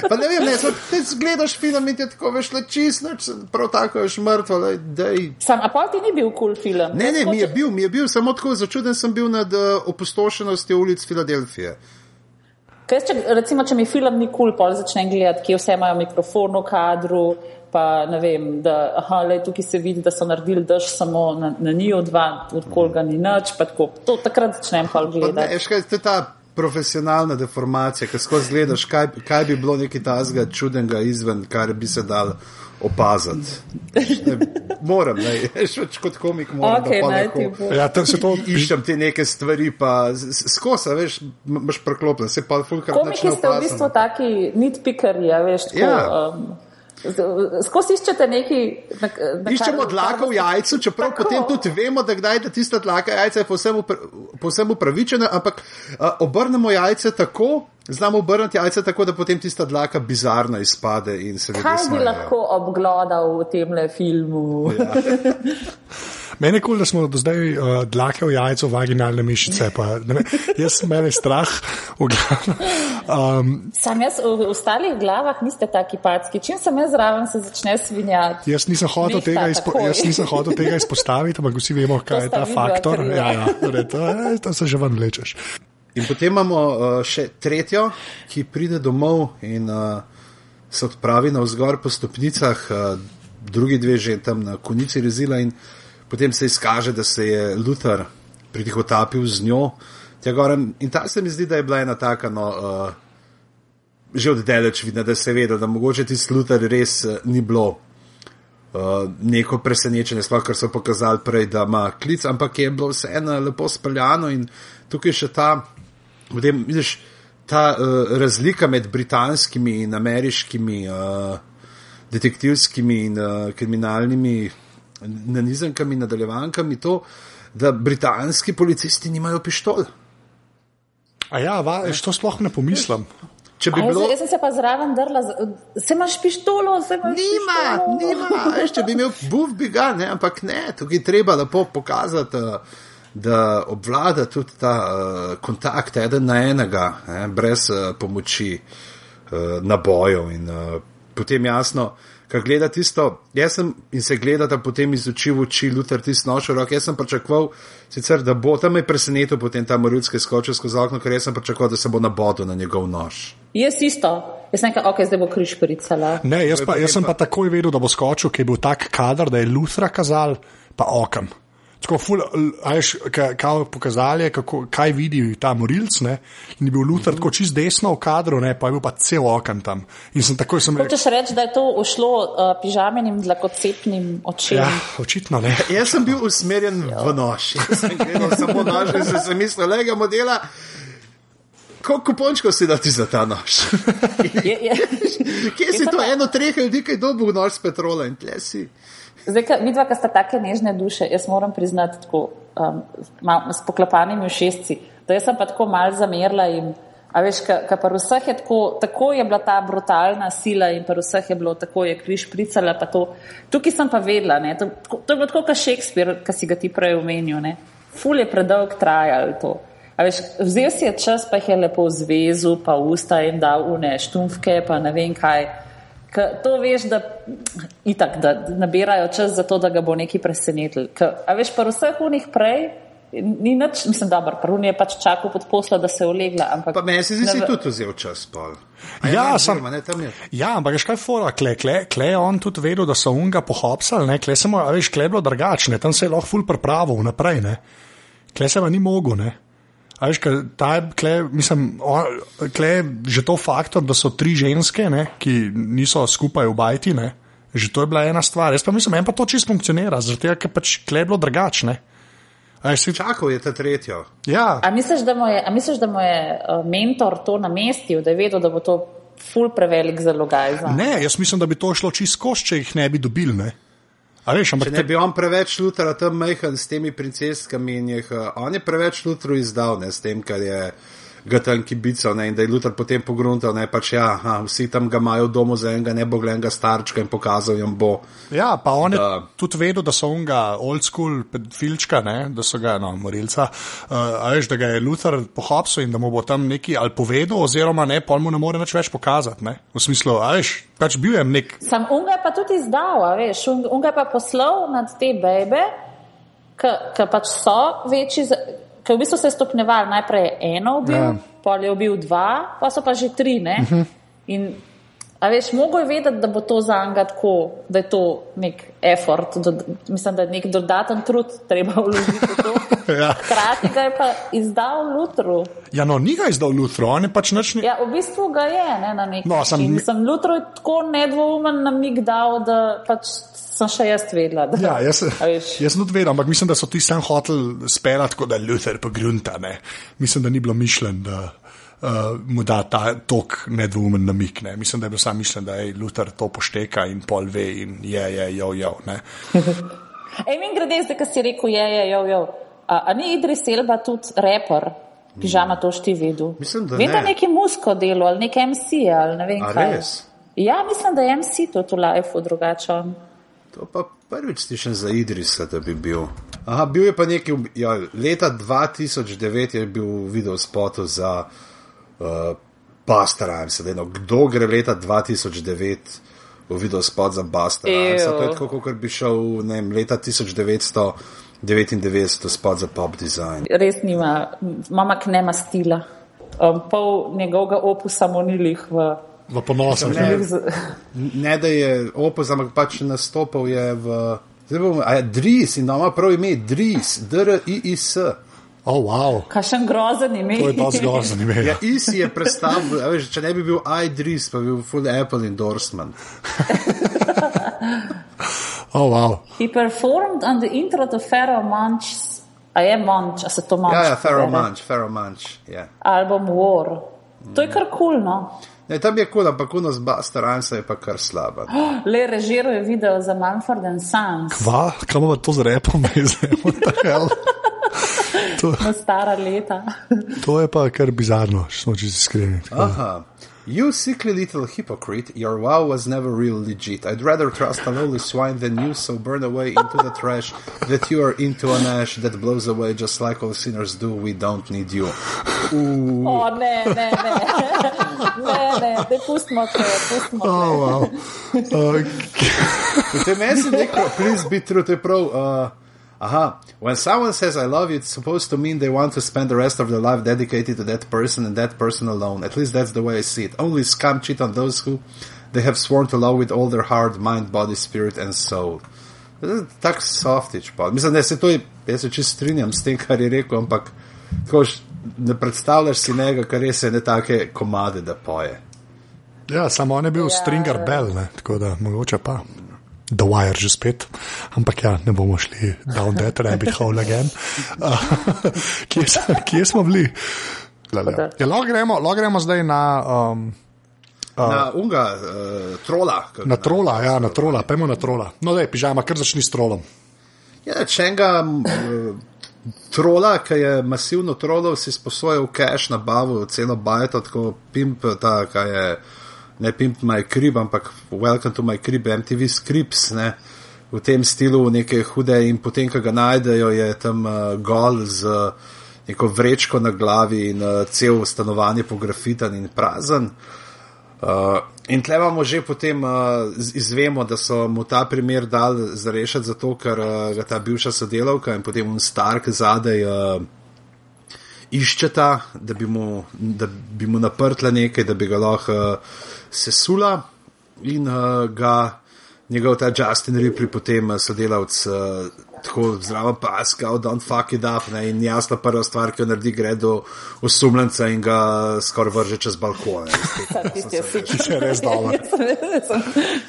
Speaker 3: Pa ne vem, ne, so, ti gledaš film in ti je tako veš, le čist, noč, prav tako veš mrtvo, le, dej.
Speaker 1: Sam, a pa ti ni bil kul cool film?
Speaker 3: Ne, ne, mi je bil, mi je bil, samo tako začuden sem bil nad uh, opustošenostjo ulic Filadelfije.
Speaker 1: Ker jaz, če, recimo, če mi film ni kul, cool, pol začnem gledati, kje vse imajo mikrofon v kadru, pa ne vem, da aha, le, tukaj se vidi, da so naredili dež samo na, na njiju dva, odkol ga ni nič, pa tako. To takrat začnem
Speaker 3: Pa Ne,
Speaker 1: gledati.
Speaker 3: veš kaj, to je ta profesionalna deformacija, ki skozi gledaš, kaj, kaj bi bilo nekaj tazga čudenega izven, kar bi se dal opaziti. Ne, moram, ne, veš, več kot komik moram.
Speaker 1: Ok,
Speaker 3: da pol
Speaker 1: naj
Speaker 3: lahko
Speaker 1: ti bo.
Speaker 2: Ja, tam se to
Speaker 3: Iščem te neke stvari, pa skosa, veš, imaš preklopljen, se pa fulkrat
Speaker 1: Komiki ste v bistvu taki nitpikerji, a veš, tako.
Speaker 3: Ja.
Speaker 1: Um, Skozi iščete neki. Na, na
Speaker 3: Iščemo
Speaker 1: kar-
Speaker 3: dlaka v jajcu, čeprav
Speaker 1: Tako.
Speaker 3: potem tudi vemo, da kdaj da tista dlaka jajca je povsem, upra, povsem upravičena, ampak a, obrnemo jajce tako, znamo obrniti jajce tako, da potem tista dlaka bizarna izpade in se ljudje
Speaker 1: Kaj bi lahko obglodal v tem filmu?
Speaker 3: Ja.
Speaker 2: Meni je kul, cool, da smo do zdaj uh, dlake v jajcu, vaginalne mišice. Pa, ne vem, jaz sem meni strah, v glavnem. Um,
Speaker 1: Sam jaz v, ostalih glavah niste taki packi. Čim sem jaz zraven, se začne svinjati.
Speaker 2: jaz, nisem hotel tega izpo, jaz nisem hotel tega izpostaviti, ampak vsi vemo, kaj je
Speaker 1: sta
Speaker 2: ta faktor. Ja, ja, torej, to, je, to se že ven lečeš.
Speaker 3: In potem imamo uh, še tretjo, ki pride domov in uh, se odpravi na vzgor po stopnicah, uh, drugi dve že tam na konici rezila in potem se izkaže, da se je Luther pritihotapil z njo. tja gor. In ta se mi zdi, da je bila ena taka, no, uh, že oddaleč vidna, da se je vedel, da mogoče tisti Luther res uh, ni bilo. Uh, neko presenečenje, sploh kar so pokazali prej, da ima klic, ampak je bilo vseeno lepo speljano in tukaj še ta, potem, vidiš, ta uh, razlika med britanskimi in ameriškimi uh, detektivskimi in uh, kriminalnimi nanizankami, nadaljevankami, to, da britanski policisti nimajo pištol.
Speaker 2: A ja, va, to sploh ne pomislim.
Speaker 3: Če bi
Speaker 1: A
Speaker 3: bilo.
Speaker 1: jaz sem se pa zraven drla, se imaš pištolo, se imaš
Speaker 3: Nima,
Speaker 1: pištolo.
Speaker 3: nima, veš, če bi imel buf, bi ga, ne, ampak ne, tukaj je treba lepo pokazati, eh, da obvlada tudi ta uh, kontakt eden na enega, ne, brez uh, pomoči uh, nabojev. In uh, potem jasno, kar gleda tisto, jaz sem in se gledata potem iz oči v oči, Luther tisto noč v roki, jaz sem pričakoval, sicer, da bo tam je presenetil potem ta morilski skočil skozi okno, ker jaz sem pričakoval, da se bo nabodil na njegov nož.
Speaker 1: Jaz isto. Jaz sem rekel, ok, zdaj bo križ pricala.
Speaker 2: Ne, jaz, pa, jaz sem pa takoj vedel, da bo skočil, ker je bil tak kader, da je Luthra kazal, pa okam. Tako ful, ajš, kaj pokazali, je, kako, kaj vidi ta morilc, ne? in je bil Luther tako čist desno v kadru, ne? pa je bil pa cel okam tam. In sem takoj sem rekel,
Speaker 1: Hočeš reči, da je to ušlo uh, pižamenim dlakocepnim očem?
Speaker 2: ja, očitno ne.
Speaker 3: Jaz sem bil usmerjen v nož. Jaz sem gledal samo nož in sem si mislil, lega modela. Koliko kupončkov si dati za ta nož?
Speaker 1: Je, je.
Speaker 3: Kje si
Speaker 1: Jaz
Speaker 3: to
Speaker 1: pa-
Speaker 3: eno treh ljudi, ki je dobil nož s petrola in tle si?
Speaker 1: Zdaj, ka, vidva, ki sta take nežne duše, jaz moram priznati tako, um, s poklepanimi ušesci, da jaz sem pa tako mal zamerila in, a veš, ka pa vseh je tako, tako je bila ta brutalna sila in pa vseh je bilo tako, je križ pricala pa to. Tukaj sem pa vedela, ne, to, tako- to je bilo tako, kot Shakespeare, ki si ga ti prej omenil, ne. Ful je predolg trajal to. A veš, vzel si je čas, pa jih je lepo zvezu, pa usta jim dal une štumfke, pa ne vem kaj. Ka, to veš, da, itak, da nabirajo čas za to, da ga bo neki presenetil. Ka, a veš, pa vseh unih prej, ni nič, mislim, dobro, prvi je pač čakal pod poslo, da se je ulegla. Ampak,
Speaker 3: Pa meni se zdi, da si tudi vzel čas pol.
Speaker 2: Ja,
Speaker 3: ne,
Speaker 2: sem-
Speaker 3: oziroma, ne.
Speaker 2: Ja, ampak veš kaj fora, kle, kle, kle je on tudi vedel, da so unga pohopsali, ne, kle a veš, kle je bilo drugačne, tam se je lahko ful pripravil vnaprej, ne. Kle se pa ni mogel, ne. A veš, kaj, ta kle, mislim, o, kle je že to faktor, da so tri ženske, ne, ki niso skupaj v bajti, ne. Že to je bila ena stvar. Jaz pa mislim, en pa to čisto funkcionira, zaradi tega, ker pač kle je bilo drugačne. Si,
Speaker 3: Čakal je ta tretjo.
Speaker 2: ja,
Speaker 1: a, misliš, da mu je, a misliš, da mu je uh, mentor to namestil, da je vedel, da bo to ful prevelik zalogaj za
Speaker 2: ne, jaz mislim, da bi to šlo čisto skozi, če jih ne bi dobili, ne. A veš, ampak
Speaker 3: Če ne bi on preveč lutera tam mehen s temi princeskami in jih, uh, on je preveč lutru izdal, ne, s tem, kar je ga tam kibico ne, in da je Luther potem pogruntal, ne pač ja, aha, vsi tam ga imajo v domu za enega neboglenega starčka in pokazal jim bo.
Speaker 2: Ja, pa on je
Speaker 3: Da.
Speaker 2: tudi vedel, da so onga old school pedofilčka, ne, da so ga, no, morilca, uh, a veš, da ga je Luther pohapsil in da mu bo tam neki ali povedal, oziroma ne, pol mu ne more nič več pokazati, ne, v smislu, a veš, pač bil je nek,
Speaker 1: Sam unga je pa tudi izdal, a veš, un- unga je pa poslal nad te bebe, ki pač so večji, ki v bistvu se je stopneval. Najprej je eno ubil,
Speaker 2: Ja.
Speaker 1: pol je ubil dva, pa so pa že tri. Uh -huh. In a veš, mogo je vedeti, da bo to za njega tako, da je to nek effort, do, mislim, da je nek dodaten trud treba vložiti v to.
Speaker 2: Ja.
Speaker 1: Hkrati ga je pa izdal Lutru.
Speaker 2: ja, no, ni ga izdal Luther, on je pač ni.
Speaker 1: Ja, v bistvu ga je ne, na nek
Speaker 2: No, sem-
Speaker 1: način. Sem Lutru je tako nedvoumen namig dal, da pač sem še jaz vedela. Da,
Speaker 2: Ja, jaz, jaz sem tudi vedel, ampak mislim, da so ti sam hotel speljati, kot da Luther pogrunta. Ne. Mislim, da ni bilo mišljen, da uh, mu da ta tok nedvoumen namik. Ne. Mislim, da je bil sam mišljen, da je Luther to pošteka in pol ve in je, je, jo, jo. Ne.
Speaker 1: Ej, min grede, zdaj, ki si rekel, je, je, jo, jo. A, a ni Idris Elba tudi reper? Pižama to šti vedel.
Speaker 3: Mislim, da
Speaker 1: Vem, da
Speaker 3: ne.
Speaker 1: neki musko delo ali nek MC ali ne vem
Speaker 3: A
Speaker 1: kaj.
Speaker 3: res?
Speaker 1: Ja, mislim, da je MC to v life drugače.
Speaker 3: To pa prvič slišim za Idrisa, da bi bil. Aha, bil je pa nekaj, ja, leta 2009 je bil video spotov za uh, Buster Rhymes. No, kdo gre leta 2009 v video spot za Buster Rhymes? To je tako, kot bi šel ne vem, leta 1999 v spot za pop design.
Speaker 1: Res nima, mama knema stila. Um, pol njegovega opusa monilih v.
Speaker 2: V ponosu.
Speaker 3: Ne. Ne, da je opos, ampak pač nastopal je v. Zdaj bomo, a je Dris in ima prav ime Dris, D-R-I-I-S.
Speaker 2: Oh, wow.
Speaker 1: Kakšen grozen ime.
Speaker 2: To je dosti grozno ime.
Speaker 3: Ja, Isi je predstavil, a veš, če ne bi bil iDris, pa bi bil full Apple endorsement.
Speaker 2: Oh, wow.
Speaker 1: He performed on the intro to Pharaoh Munch, a je Munch, a se to Munch.
Speaker 3: Ja, ja, Pharaoh? Munch, Pharaoh Munch. Ja.
Speaker 1: Album War. To je kar kul, cool, no.
Speaker 3: Ne, tam je kul, ampak kuno z Rhymesa je pa kar slaba.
Speaker 1: Le režiral je video za Manfred and Sons,
Speaker 2: Kva, kam ima to z repom, zdaj, what the hell? To,
Speaker 1: na stara leta.
Speaker 2: to je pa kar bizarno, če smo čisto iskreni. da.
Speaker 3: Aha. You sickly little hypocrite, your wow was never real legit. I'd rather trust a lowly swine than you, so burn away into the trash that you are into an ash that blows away just like all sinners do. We don't need you.
Speaker 1: O, ne, ne, ne. Ne, ne, ne, pustimo te, pustimo te.
Speaker 2: Oh, wow. Uh,
Speaker 3: Potem meni se neko, please be true, to je prav. Uh, aha, when someone says I love you, it's supposed to mean they want to spend the rest of their life dedicated to that person and that person alone. At least that's the way I see it. Only scum cheat on those who they have sworn to love with all their heart, mind, body, spirit and soul. Tak softič pa. Mislim, da se to je, jaz se čisto strinjam s tem, kar je rekel, ampak tako ne predstavljaš si njega, kar res je ne take komade, da poje.
Speaker 2: ja, samo on je bil Stringer Bell, ne, tako da mogoče pa. The Wire že spet, ampak ja, ne bomo šli down that rabbit hole again. Uh, kje, kje smo bili? Lele. Ja, lahko gremo, lahko gremo zdaj na, um,
Speaker 3: Na unga, uh, trola.
Speaker 2: na trola, ja, na trola, pojmo na trola. No, da je pižama, kar začni s trolom.
Speaker 3: Ja, če enega uh, trola, ki je masivno trolov, si sposojal cache, nabavil celo bajto, tako pimp, ta, kaj je, ne pimp my crib, ampak welcome to my crib, MTV scripts, ne, v tem stilu neke hude in potem, ko ga najdejo, je tam uh, gol z uh, neko vrečko na glavi in uh, cel stanovanje pografitan in prazen. Uh, in tle imamo že potem uh, izvemo, da so mu ta primer dal zarešiti zato, ker uh, ga ta bivša sodelavka in potem un Stark zadaj uh, iščeta, da bi mu, da bi mu naprtla nekaj, da bi ga lahko uh, sesula in uh, ga njegov ta Justin Ripley, potem uh, sodelavc, uh, tako zraven paska, don't fuck it up, ne, in jasna prva stvar, ki jo naredi, gre do osumljenca in ga skoraj vrže čez balkone.
Speaker 1: Tisti je super.
Speaker 2: Ti je res dober.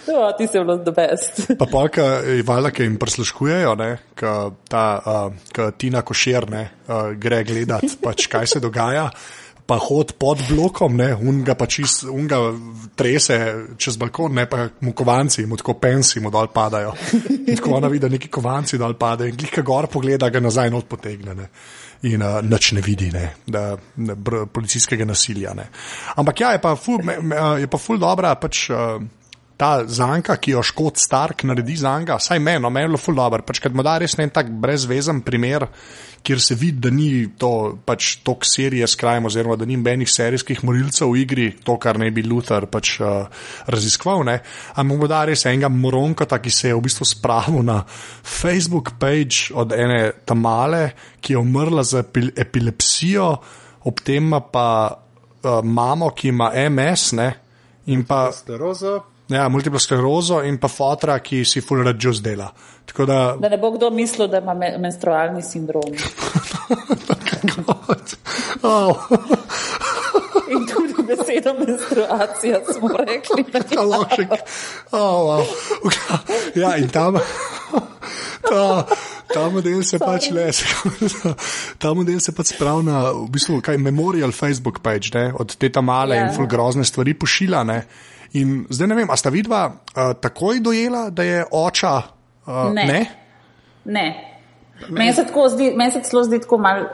Speaker 1: Ja, ti si bil the best.
Speaker 2: Pa polka je valjda, ki jim prisluškujejo, ne, ka ta uh, ka Tina Košer ne, uh, gre gledat, pač, kaj se dogaja. Pa hod pod blokom, ne, unga pa čist, unga trese čez balkon, ne pa mu kovanci, mu tako pensi mu dol padajo. In tako ona vidi, da neki kovanci dol padajo in glika gor pogleda, ga nazaj not potegne. Ne. in uh, nič ne vidi, ne, da, ne, policijskega nasilja. Ne. Ampak ja, je pa ful, me, me, je pa ful dobra pač. Uh, Ta zanka, ki jo škot Stark naredi za njega, vsaj meni, no, meni je bilo ful dobro. Pač, kad mu da res en tak brezvezen primer, kjer se vidi, da ni to pač tok serije s krajem, oziroma da ni benih serijskih morilcev v igri, to, kar ne bi Luther pač uh, raziskoval. Ampak mu da res enega moronka, ki se je v bistvu spravil na Facebook page od ene tamale, ki je umrla za epil epilepsijo, ob tem pa uh, mamo, ki ima MS ne, in pa.
Speaker 3: Sterozo.
Speaker 2: Ja, multiplo sklerozo in pa fotra, ki si full radžus dela. Da,
Speaker 1: da ne bo kdo mislil, da ima me menstrualni sindrom.
Speaker 2: oh.
Speaker 1: in tudi besedo menstruacija smo rekli.
Speaker 2: oh, wow. ja, in tam. Ta, ta model se pač le, ta model se pač spravi na, v bistvu, kaj memorial Facebook page, ne, od te tam male yeah. in ja. ful grozne stvari pošilja, ne. In zdaj ne vem, a sta vidva uh, takoj dojela, da je oča? Uh,
Speaker 1: ne. ne? ne. Meni se zdi, meni se celo zdi tako malo.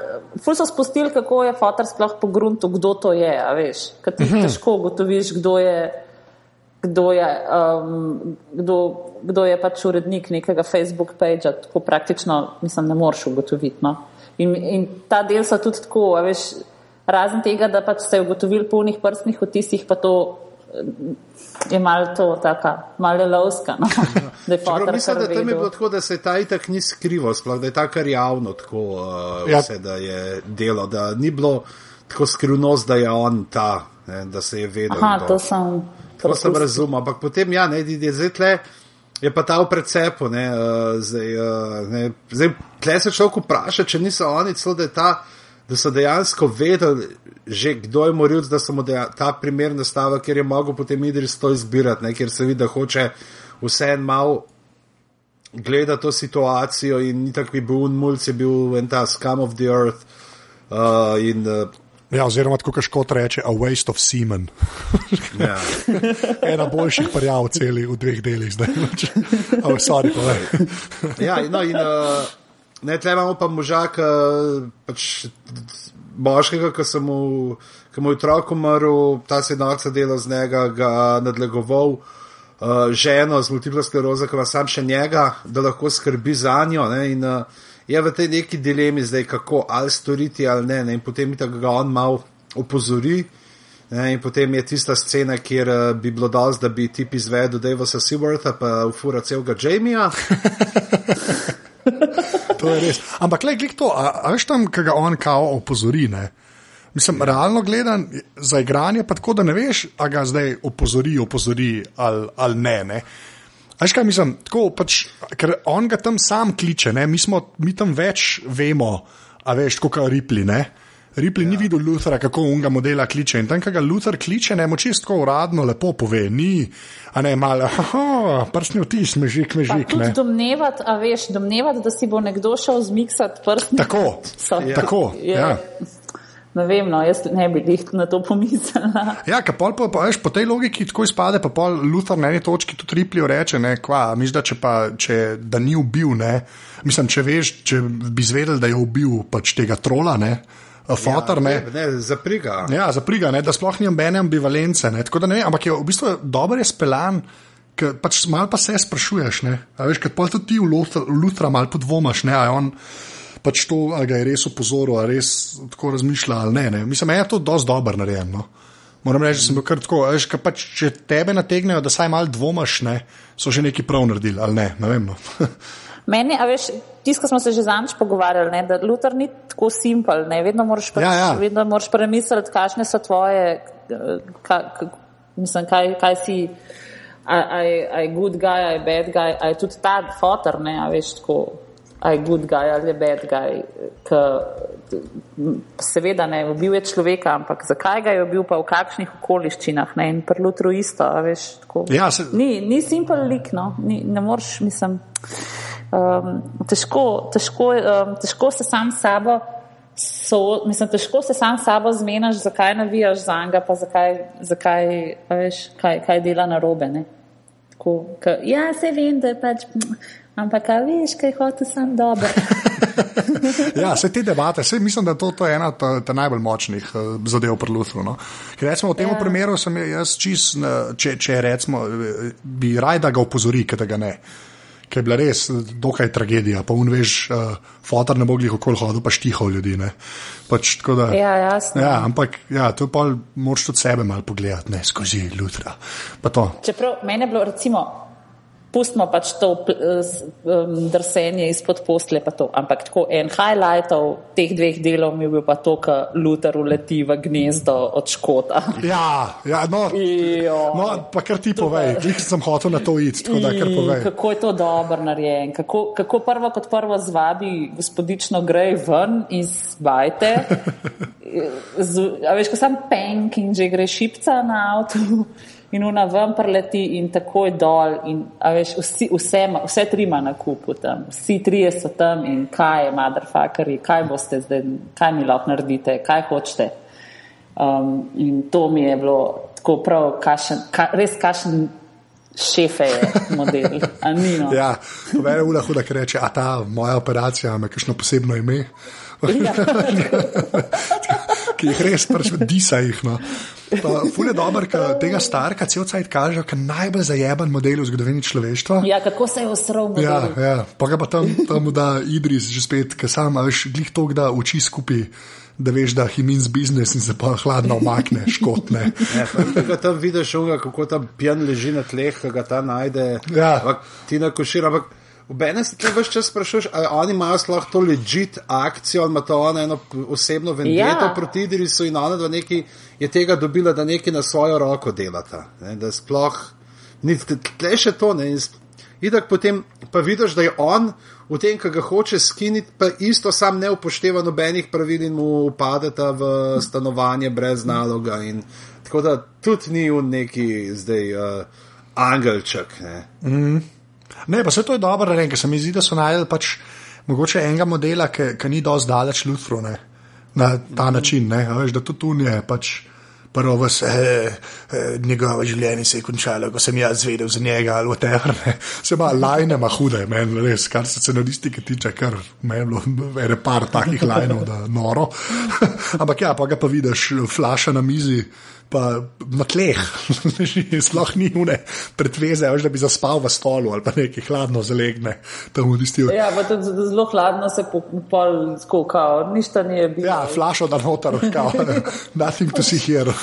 Speaker 1: Ful so spustili, kako je fotor sploh po gruntu, kdo to je, a veš, kaj ti uh mhm. -huh. težko ugotoviš, kdo je. Kdo je, um, kdo, kdo je pač urednik nekega Facebook pagea, tako praktično, mislim, ne moreš ugotoviti. No? In, in ta del so tudi tako, veš, razen tega, da pač ste ugotovili polnih prstnih otisih, pa to je malo to, tako, malo lovska. No?
Speaker 3: Čeprav mislim, da tam je bilo tako, da se ta itak ni skrival, sploh da je tako javno tako, uh, ja. vse, da je delo, da ni bilo tako skrivnost, da je on ta, ne, da se je vedel.
Speaker 1: Aha, to sem.
Speaker 3: To sem razumel, ampak potem, ja, ne, je zdaj tle, je pa ta v precepu, ne, uh, zdaj, uh, ne, zdaj, tle se človek vpraša, če niso oni, celo da je ta da so dejansko vedeli, že kdo je moril, da so mu ta primer nastavili, ker je mogel potem Idris to izbirati, ne? ker se vidi, da hoče vse en mal gledati to situacijo in ni tako, bi bil unmulc, je bil en ta scum of the earth. Uh, in, uh,
Speaker 2: Ja, oziroma, kot škot reče, a waste of semen. ja. Ena boljših parjav v celi v dveh delih, zdaj. Ampak, sorry, pa
Speaker 3: ja, no, in. Uh, Ne, tle imamo pa možak, pač moškega, ki sem mu, ki mu je otrok umrl, ta se je noč delal z njega, ga nadlegoval, uh, ženo z multiplo sklerozo, ki ima sam še njega, da lahko skrbi za njo. Ne, in uh, je v tej neki dilemi zdaj, kako ali storiti ali ne. ne in potem mi ga on mal opozori. Ne, in potem je tista scena, kjer uh, bi bilo dosti, da bi tip izvedel Davisa Seawortha, pa ufura celega Jamija.
Speaker 2: to je res. Ampak, gledaj, to, a veš tam, kaj ga on kao opozori. Ne? Mislim, realno gledano, za igranje pa tako, da ne veš, a ga zdaj opozori, opozori ali, ali ne. ne? Veš kaj mislim, tako pač, ker on ga tam sam kliče, mi, smo, mi tam več vemo, a veš, kot Ripli. Ripli ja. ni videl Luthera, kako unga modela kliče. In tam, ko ga Luther kliče, ne moči tako uradno lepo pove, ni, a ne malo, prstni vtis, mežik, mežik.
Speaker 1: Domnevati, a veš, domnevati, da si bo nekdo šel zmiksati prstni.
Speaker 2: Tako, ja. tako. Ja.
Speaker 1: Ne vem, no, jaz ne bi jih na to pomislila.
Speaker 2: Ja, pol, pa, pa, veš, po tej logiki tako izpade, pa pol Luther na eni točki tudi Ripley reče, ne, kva, misliš, da, če pa, če, da ni ubil, ne, mislim, če veš, če bi zvedel, da je ubil pač tega trola, ne, fotor.
Speaker 3: Ja, ne, ne, zapriga.
Speaker 2: Ja, zapriga, ne, da sploh ni nobene ambivalence. Ne, da ne, ampak je v bistvu dobro speljan. Pač malo pa se sprašuješ, ne? A veš, kaj pa tudi ti v Lutra malo podvomaš, ne, a je on pač to, ali ga je res opozoril, ali res tako razmišlja, ali ne, ne. Mislim, je to dosti dobro narejeno. No? Moram reči, da sem bil kar tako, veš, kaj pač, če tebe nategnejo, da saj malo dvomaš, ne, so že neki prav naredili, ali ne, ne vem. No.
Speaker 1: Meni, a veš, tisto, smo se že zanč pogovarjali, ne, da Luther ni tako simpel, ne, vedno moraš, pač, ja, ja. Vedno moraš premisliti, kakšne so tvoje, ka, ka, mislim, kaj, kaj si, a je good guy, a je bad guy, a je tudi ta fotor, ne, a veš, tako, a je good guy ali je bad guy, ka, seveda ne, ubil je človeka, ampak zakaj ga je ubil, pa v kakšnih okoliščinah, ne, in pri Luthru isto, veš, tako.
Speaker 2: Ja, se...
Speaker 1: Ni, ni simpel lik, no, ni, ne moreš, mislim um, težko, težko, um, težko se sam sabo. So, mislim, težko se sam sabo zmenaš, zakaj navijaš za njega, pa zakaj, zakaj veš, kaj, kaj dela na robe. Tako, ka, ja, se vem, da je pač. Ampak, a veš, kaj hoče sam dobro.
Speaker 2: ja, vse te debate, vse mislim, da to, to je ena od najbolj močnih uh, zadev pri Luthru. No? Ker recimo v tem ja. primeru sem jaz čist, uh, če, če recimo, bi raj da ga opozori, ker ga ne. Ker je bila res dokaj tragedija, pa un veš, uh, fotor ne bo glih okoli hodil, pa štihal ljudi. Pač, da,
Speaker 1: ja, jasno.
Speaker 2: Ja, ampak ja, to pa moraš tudi sebe malo pogledati, ne skozi Luthra.
Speaker 1: Čeprav meni je bilo recimo pustimo pač to um, drsenje izpod postle. Ampak tako en highlightov teh dveh delov mi je bil pa to, da Luther uleti v gnezdo od škota.
Speaker 2: Ja, ja no, no, pa kar ti povej, jih sem hotel na to iti.
Speaker 1: Kako je to dobro narejen, kako, kako prvo kot prvo zvabi gospodično grej ven iz bajte. Z, a veš, ko sem penk in že gre šipca na avtu in una ven preleti in takoj dol. In, veš, vsi, vse, vse tri ima na kupu tam, vsi trije so tam in kaj je, motherfuckeri, kaj boste zdaj, kaj mi lahko naredite, kaj hočete. Um, in to mi je bilo tako prav, kašen, ka, res kašen. Šefe je model, Anino.
Speaker 2: ja, to je ura huda, ki reče, a ta moja operacija ima kakšno posebno ime. Ja. ki jih res pač disa jih. No. Fule dobro, da tega starka cel cajt kaže, kot najbolj zajeben model v zgodovini človeštva.
Speaker 1: Ja, kako se je usrl.
Speaker 2: Ja, ja. Pa ga pa tam, tam da Idris že spet, ker sam veš, glih to, da uči skupaj. Da veš, da je imin z biznis in se pa hladno omakne, škotne.
Speaker 3: Ja, ga tam vidiš, kako tam pijan leži na tleh, ki ga ta najde.
Speaker 2: Ja.
Speaker 3: Ti na košir, ampak Meni se ti več čas sprašuješ, ali oni imajo sploh to legit akcijo, ali ima to ona eno osebno vendeto ja. proti Idrisu in ona, da neki je tega dobila, da neki na svojo roko delata. Ne, da sploh ni tle še to, ne. In tako potem pa vidiš, da je on v tem, kar ga hoče skiniti, pa isto sam ne upošteva nobenih pravil in mu upadeta v stanovanje brez naloga. In, tako da tudi ni v neki zdaj uh, angelček. Ne.
Speaker 2: Mm. Ne, pa se to je dobro, ker se mi zdi, da so najdel pač mogoče enega modela, ki ni dosti daleč Luthru na ta način. Ne, veš, da tudi tu je pač. Prvo vas, eh, eh, njegovo življenje se je končalo, ko sem jaz zvedel za njega ali whatever. Ne. Se ima lajne, ima hude, meni res, kar se scenaristike tiče, kar meni bilo vere par takih lajnov, da noro. Ampak ja, pa ga pa vidiš, flaša na mizi pa na tleh, sploh ni une predveze, da bi zaspal v stolu ali pa nekaj hladno zalegne.
Speaker 1: Ja, pa tudi zelo hladno se pol skokal, nič ni bilo.
Speaker 2: Ja, flašo da noter, kao, nothing to see here.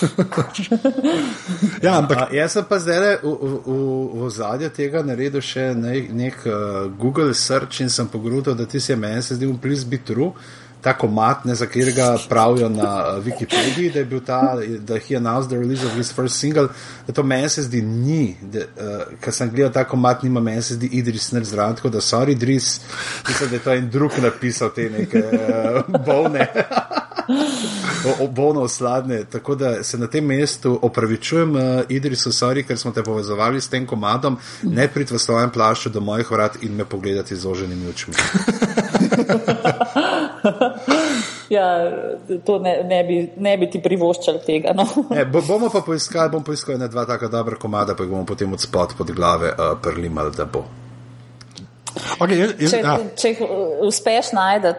Speaker 2: ja, ampak.
Speaker 3: A, jaz sem pa zdaj v, v, v zadju tega naredil še nek, nek uh, Google search in sem pogrudil, da ti se meni se zdi, please be true ta komat, ne, za katerega pravijo na uh, Wikipediji, da je bil ta, da je announced the release of his first single, da to meni se zdi ni, uh, ker sem gledal ta komat, nima meni se zdi Idris Nerd zraven, tako da sorry Idris, mislim, da je to en drug napisal te neke uh, bolne. Obono osladne, tako da se na tem mestu opravičujem, uh, Idrisu, sorry, ker smo te povezovali s tem komadom, ne prid v svojem plašču do mojih vrat in me pogledati z oženimi očmi.
Speaker 1: ja, to ne, ne, bi, ne bi ti privoščali tega. No.
Speaker 3: ne, bomo pa poiskali, bom poiskal ne dva taka dobra komada, pa jih bomo potem od spod pod glave uh, prlimali, da bo.
Speaker 2: Okay, jaz, jaz,
Speaker 1: če,
Speaker 2: ja.
Speaker 1: če jih uspeš najti,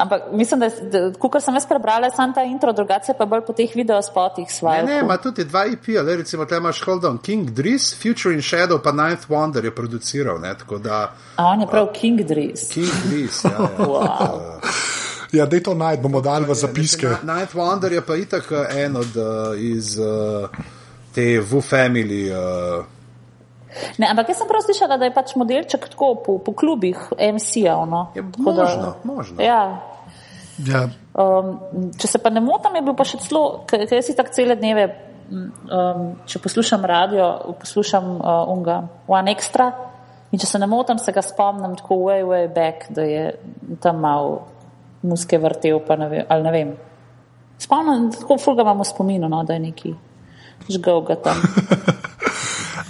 Speaker 1: ampak mislim, da, kot sem jaz prebrala, sem ta intro, drugače pa bolj po teh videospotih svoj.
Speaker 3: Ne, ne, ima tudi dva IP, ali recimo tam imaš Hold on, King Driss, Future in Shadow, pa Ninth Wonder je produciral. Ne, da,
Speaker 1: A on je prav uh, King Driss.
Speaker 3: King Driss, ja. ja.
Speaker 2: wow. Ja, da to najdemo, bomo dali v zapiske.
Speaker 3: Night Wonder je pa itak en od uh, iz uh, te Wu Family. Uh,
Speaker 1: Ne, ampak jaz sem prav slišala, da je pač modelček tako po, po klubih MC-ov. No.
Speaker 3: Je možno, možno.
Speaker 1: Ja.
Speaker 2: Ja.
Speaker 1: Um, če se pa ne motim, je bil pa še celo, ker jaz si tako cele dneve, um, če poslušam radio, poslušam uh, unga One Extra in če se ne motim, se ga spomnim tako way, way back, da je tam mal muske vrtel, pa ne vem, ali ne vem. Spomnim, tako fulga imamo spomino, no, da je neki žgal ga tam.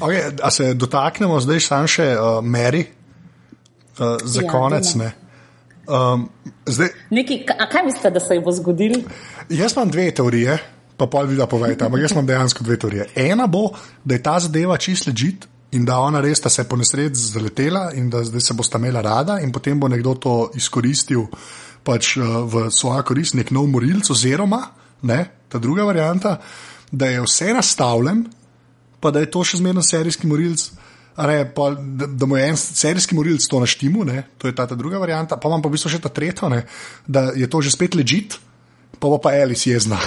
Speaker 2: Okay, a se dotaknemo zdaj samo še uh, Mary, uh, za ja, konec? Ne? Um, zdaj,
Speaker 1: Neki, a kaj mislite, da se ji bo zgodil?
Speaker 2: Jaz imam dve teorije, pa pol vi da povejte, ampak jaz imam dejansko dve teorije. Ena bo, da je ta zadeva čist ležit in da ona res ta se je po nesreči zaletela in da zdaj se bosta imela rada, in potem bo nekdo to izkoristil pač uh, v svojo korist, nek nov morilc, oziroma ne, ta druga varianta, da je vse nastavljen, pa da je to še zmerno serijski morilc. Ne, pa, da, da mu je en serijski morilc to naštimu, ne, to je ta, ta druga varianta, pa imam pa v bistvu še ta tretja, ne, da je to že spet ležit, pa bo pa Elis jezna.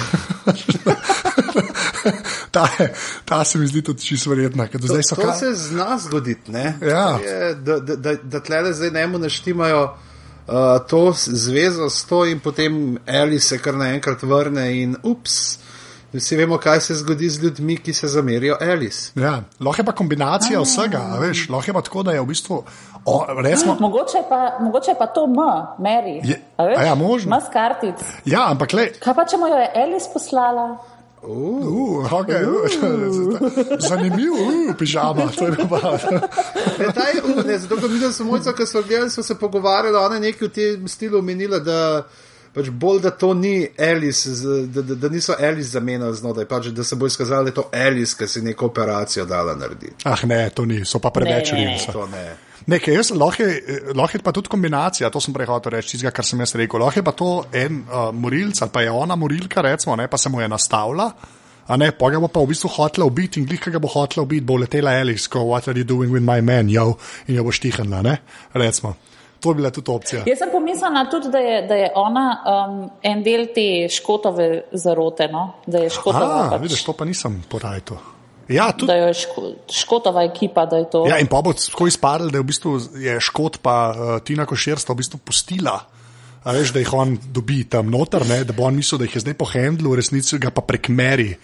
Speaker 2: ta, je, ta se mi zdi tudi čisto verjetna.
Speaker 3: To, to ka... se zna zgoditi,
Speaker 2: ja.
Speaker 3: da, da, da, da tle zdaj ne mu naštimajo uh, to zvezo s to in potem Elis se kar naenkrat vrne in ups. Vsi vemo, kaj se zgodi z ljudmi, ki se zamerijo Alice.
Speaker 2: Ja, lahko je pa kombinacija a, vsega, veš, lahko je pa tako, da je v bistvu. O, resmo,
Speaker 1: mogoče, pa, mogoče pa to ima, Mary. Je,
Speaker 2: ja, možno.
Speaker 1: Ima skartic.
Speaker 2: Ja, ampak le.
Speaker 1: Kaj pa, če mu jo je Alice poslala?
Speaker 2: Uh, uh, okay. uh. Zanimivo, uh, pižama.
Speaker 3: Ja, zato, ko vidim samo ki so gledali, so se pogovarjali, ona je nekaj v tem stilu omenila, da pač bolj, da to ni Alice, da, da, da niso Alice zamenjali znotraj, pač, da se bo izkazalo, da je to Alice, ki si neko operacijo dala narediti.
Speaker 2: Ah, ne, to ni, so pa preveč
Speaker 3: ljudi.
Speaker 2: Nekaj, jaz, lahko, je, lahko je pa tudi kombinacija, to sem prehotel reči, tistega, kar sem jaz rekel. Lahko je pa to en uh, morilc ali pa je ona morilka, recimo, ne, pa se mu je nastavila. A ne, pa ga bo pa v bistvu hotela ubiti in glih, ki ga bo hotela ubiti, bo letela Alice, ko what are you doing with my man, jo, in jo bo štihnila, ne, recimo. To je bila tudi opcija.
Speaker 1: Jaz sem pomislila tudi, da je, da je ona um, en del te škotove zarote. No? Da je škotova.
Speaker 2: Pač, vidiš, to pa nisem porajal. Ja, tudi,
Speaker 1: da je ško, škotova ekipa, to.
Speaker 2: Ja, in pa bo tako izpadlo, da je v bistvu je škot pa uh, Tina Košerstva v bistvu pustila. A veš, da jih on dobi tam noter, ne? da bo on mislil, da jih je zdaj po handlu, v resnici ga pa prek meri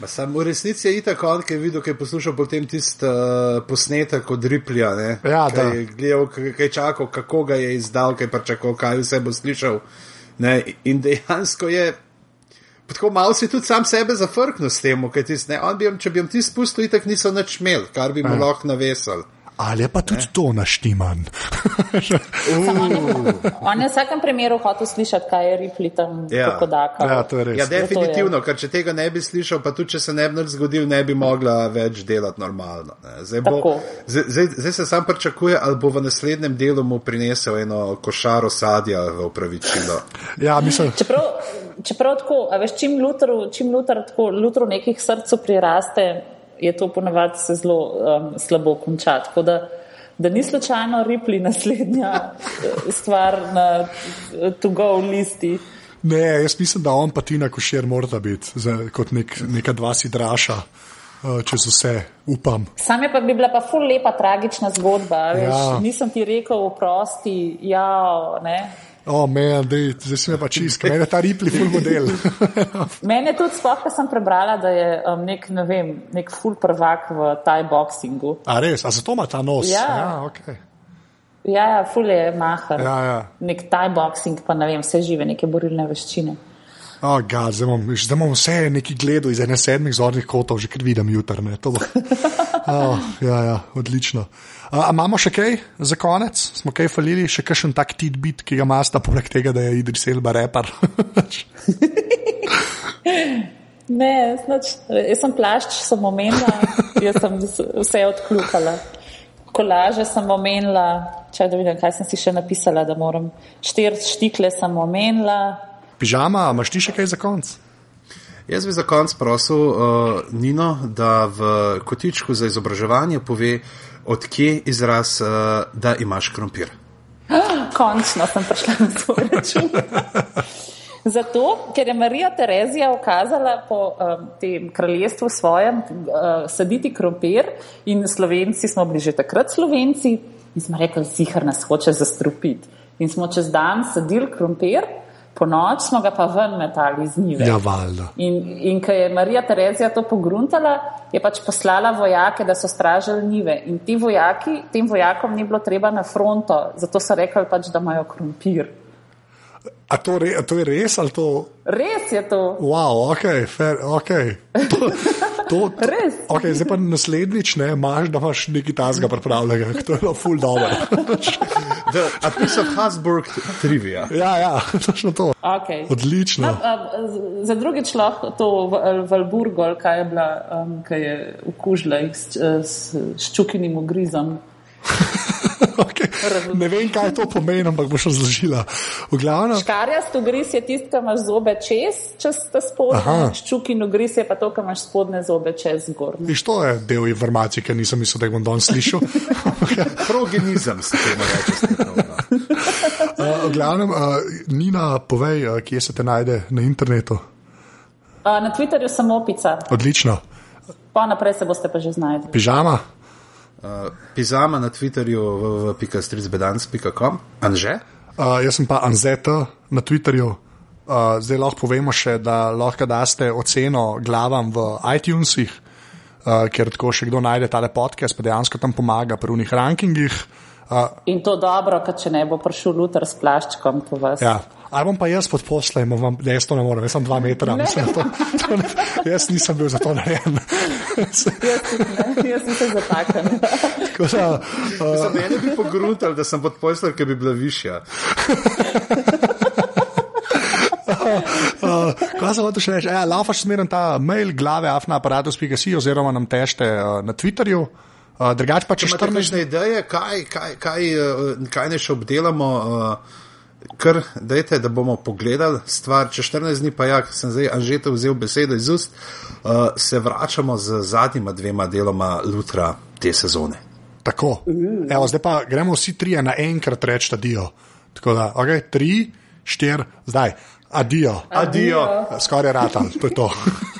Speaker 2: trajajo.
Speaker 3: Sam v resnici je itak on, ki je videl, ki je poslušal potem tisti uh, posnetek od Riplja.
Speaker 2: Ja,
Speaker 3: kaj je gledal, kaj je čakal, kako ga je izdal, kaj pa čakal, kaj vse bo slišal. Ne? In dejansko je. Tako malo si tudi sam sebe zafrknil s tem, ker bi, če bi jim ti spustil, itak niso nič imel, kar bi mu ja. lahko navesal
Speaker 2: ali pa tudi ne? to naštiman.
Speaker 1: On je v vsakem primeru hotel slišati, kaj je Ripli tam ja. tako daka.
Speaker 2: Ja, to je res.
Speaker 3: Ja, definitivno, ker če tega ne bi slišal, pa tudi če se ne bi zgodil, ne bi mogla več delati normalno. Zdaj, bo, zdaj, zdaj se sam pričakuje, ali bo v naslednjem delu mu prinesel eno košaro sadja v upravičilo.
Speaker 2: Ja, mislim.
Speaker 1: Čeprav, čeprav tako, veš, čim Luther, čim Luther, tako, Luther nekih srcu priraste, je to ponavadi se zelo um, slabo končati. Da, da ni slučajno ripli naslednja eh, stvar na to-go listi.
Speaker 2: Ne, jaz mislim, da on pa ti na košer mora biti kot nek, neka dva si draša. Uh, čez vse, upam.
Speaker 1: Sam je pa bi bila pa ful lepa, tragična zgodba. Ja. Nisem ti rekel, oprosti, ja, ne.
Speaker 2: O, men, dej, zdaj si me pa čisto, meni je ta ripli full model.
Speaker 1: Mene tudi sploh, ker sem prebrala, da je um, nek, ne vem, nek full prvak v taj boxingu.
Speaker 2: A res, a zato ima ta nos?
Speaker 1: Ja,
Speaker 2: ja ok.
Speaker 1: Ja, ja full je mahar.
Speaker 2: Ja, ja.
Speaker 1: Nek taj boxing, pa ne vem, vse žive, neke borilne veščine.
Speaker 2: Oh, God, zdaj, bom, zdaj bom vse neki gledal iz ene sedmih zornih kotov, že ker vidim jutrne. Oh, ja, ja, odlično. A, a imamo še kaj za konec? Smo kaj falili, še kakšen tak tidbit, ki ga imaš, poleg tega, da je Idris Elba repar?
Speaker 1: ne, znač, jaz sem plašč, sem omenila, jaz sem vse odkljukala. Kolaže sem omenila, če da vidim, kaj sem si še napisala, da moram. Štir štikle sem omenila
Speaker 2: pižama, imaš ti še kaj za konc?
Speaker 3: Jaz bi za konc prosil uh, Nino, da v kotičku za izobraževanje pove, odkje izraz, uh, da imaš krompir.
Speaker 1: Končno sem prišla na svoj račun. Zato, ker je Marija Terezija ukazala po um, tem kraljestvu svojem uh, saditi krompir in Slovenci smo bili že takrat Slovenci in smo rekli, zihar nas hoče zastrupiti. In smo čez dan sadili krompir po noč smo ga pa ven metali iz njive.
Speaker 2: Ja, valjda.
Speaker 1: In, in ko je Marija Terezija to pogruntala, je pač poslala vojake, da so stražili njive. In ti vojaki, tem vojakom ni bilo treba na fronto, zato so rekli pač, da imajo krompir.
Speaker 2: A to, re, a to je res ali to?
Speaker 1: Res je to.
Speaker 2: Wow, ok, fair, ok. To, To, to,
Speaker 1: Res?
Speaker 2: Okay, zdaj pa naslednjič ne, imaš, da imaš nekaj tazga pripravljenega, to je bilo full dobro.
Speaker 3: A piece of Habsburg trivia.
Speaker 2: ja, ja, točno to.
Speaker 1: Okay.
Speaker 2: Odlično.
Speaker 1: No, a, z- za drugič lahko to v Valburgo, ali kaj je bila, um, ki je okužila jih s, s ščukinim ugrizom.
Speaker 2: Okay. Ne vem, kaj to pomeni, ampak boš razložila. V glavnem,
Speaker 1: Škarjast ugriz je tisti, ki imaš zobe čez, čez ta spodnji,
Speaker 2: Aha.
Speaker 1: ščukin ugriz je pa to, ki imaš spodne zobe čez zgornje.
Speaker 2: viš, to je del informacij, ki nisem mislil, da jih bom danes slišal.
Speaker 3: Progenizem se temu reče. strokovno.
Speaker 2: Uh, v glavnem, uh, Nina, povej, uh, kje se te najde na internetu.
Speaker 1: A, na Twitterju sem opica,
Speaker 2: Odlično.
Speaker 1: pa naprej se boste pa že znašli.
Speaker 2: Pižama,
Speaker 3: Uh, Pizama na Twitterju www.stricbedans.com. Anže?
Speaker 2: uh, jaz sem pa Anzeta na Twitterju. Uh, zdaj lahko povemo še, da lahko daste oceno glavam v iTunesih, uh, ker tako še kdo najde tale podcast, pa dejansko tam pomaga pri unih rankingih. Uh,
Speaker 1: In to dobro, ker če ne bo prišel luter s plaščkom po vas.
Speaker 2: Ja. Ali bom pa jaz pod poslem, vam, da jaz to ne morem, jaz sem dva metra,
Speaker 1: Ne.
Speaker 2: mislim, to, to ne, jaz nisem bil za to narejen.
Speaker 1: Jaz, ne, sem se zataknil.
Speaker 2: Tako da, uh,
Speaker 3: Za mene bi pogruntal, da sem pod poslom, ki bi bila višja.
Speaker 2: uh, kaj sem hotel še reči? Ja, Laufaš smeren ta mail glave afnaaparatus.si oziroma nam tešte uh, na Twitterju. Uh, drugač pa če
Speaker 3: Če imate
Speaker 2: 14
Speaker 3: kakšne ideje, kaj, kaj, kaj, eh, kaj ne še obdelamo, eh, kar dajte, da bomo pogledali stvar. Če 14 dni, pa ja, sem zdaj Anžeta vzel besedo iz ust, eh, se vračamo z zadnjima dvema deloma Lutra te sezone.
Speaker 2: Tako. Evo, zdaj pa gremo vsi trije naenkrat reči adijo. Tako da, ok, tri, štiri, zdaj, adijo.
Speaker 3: Adijo.
Speaker 2: Skoraj ratan, to je to.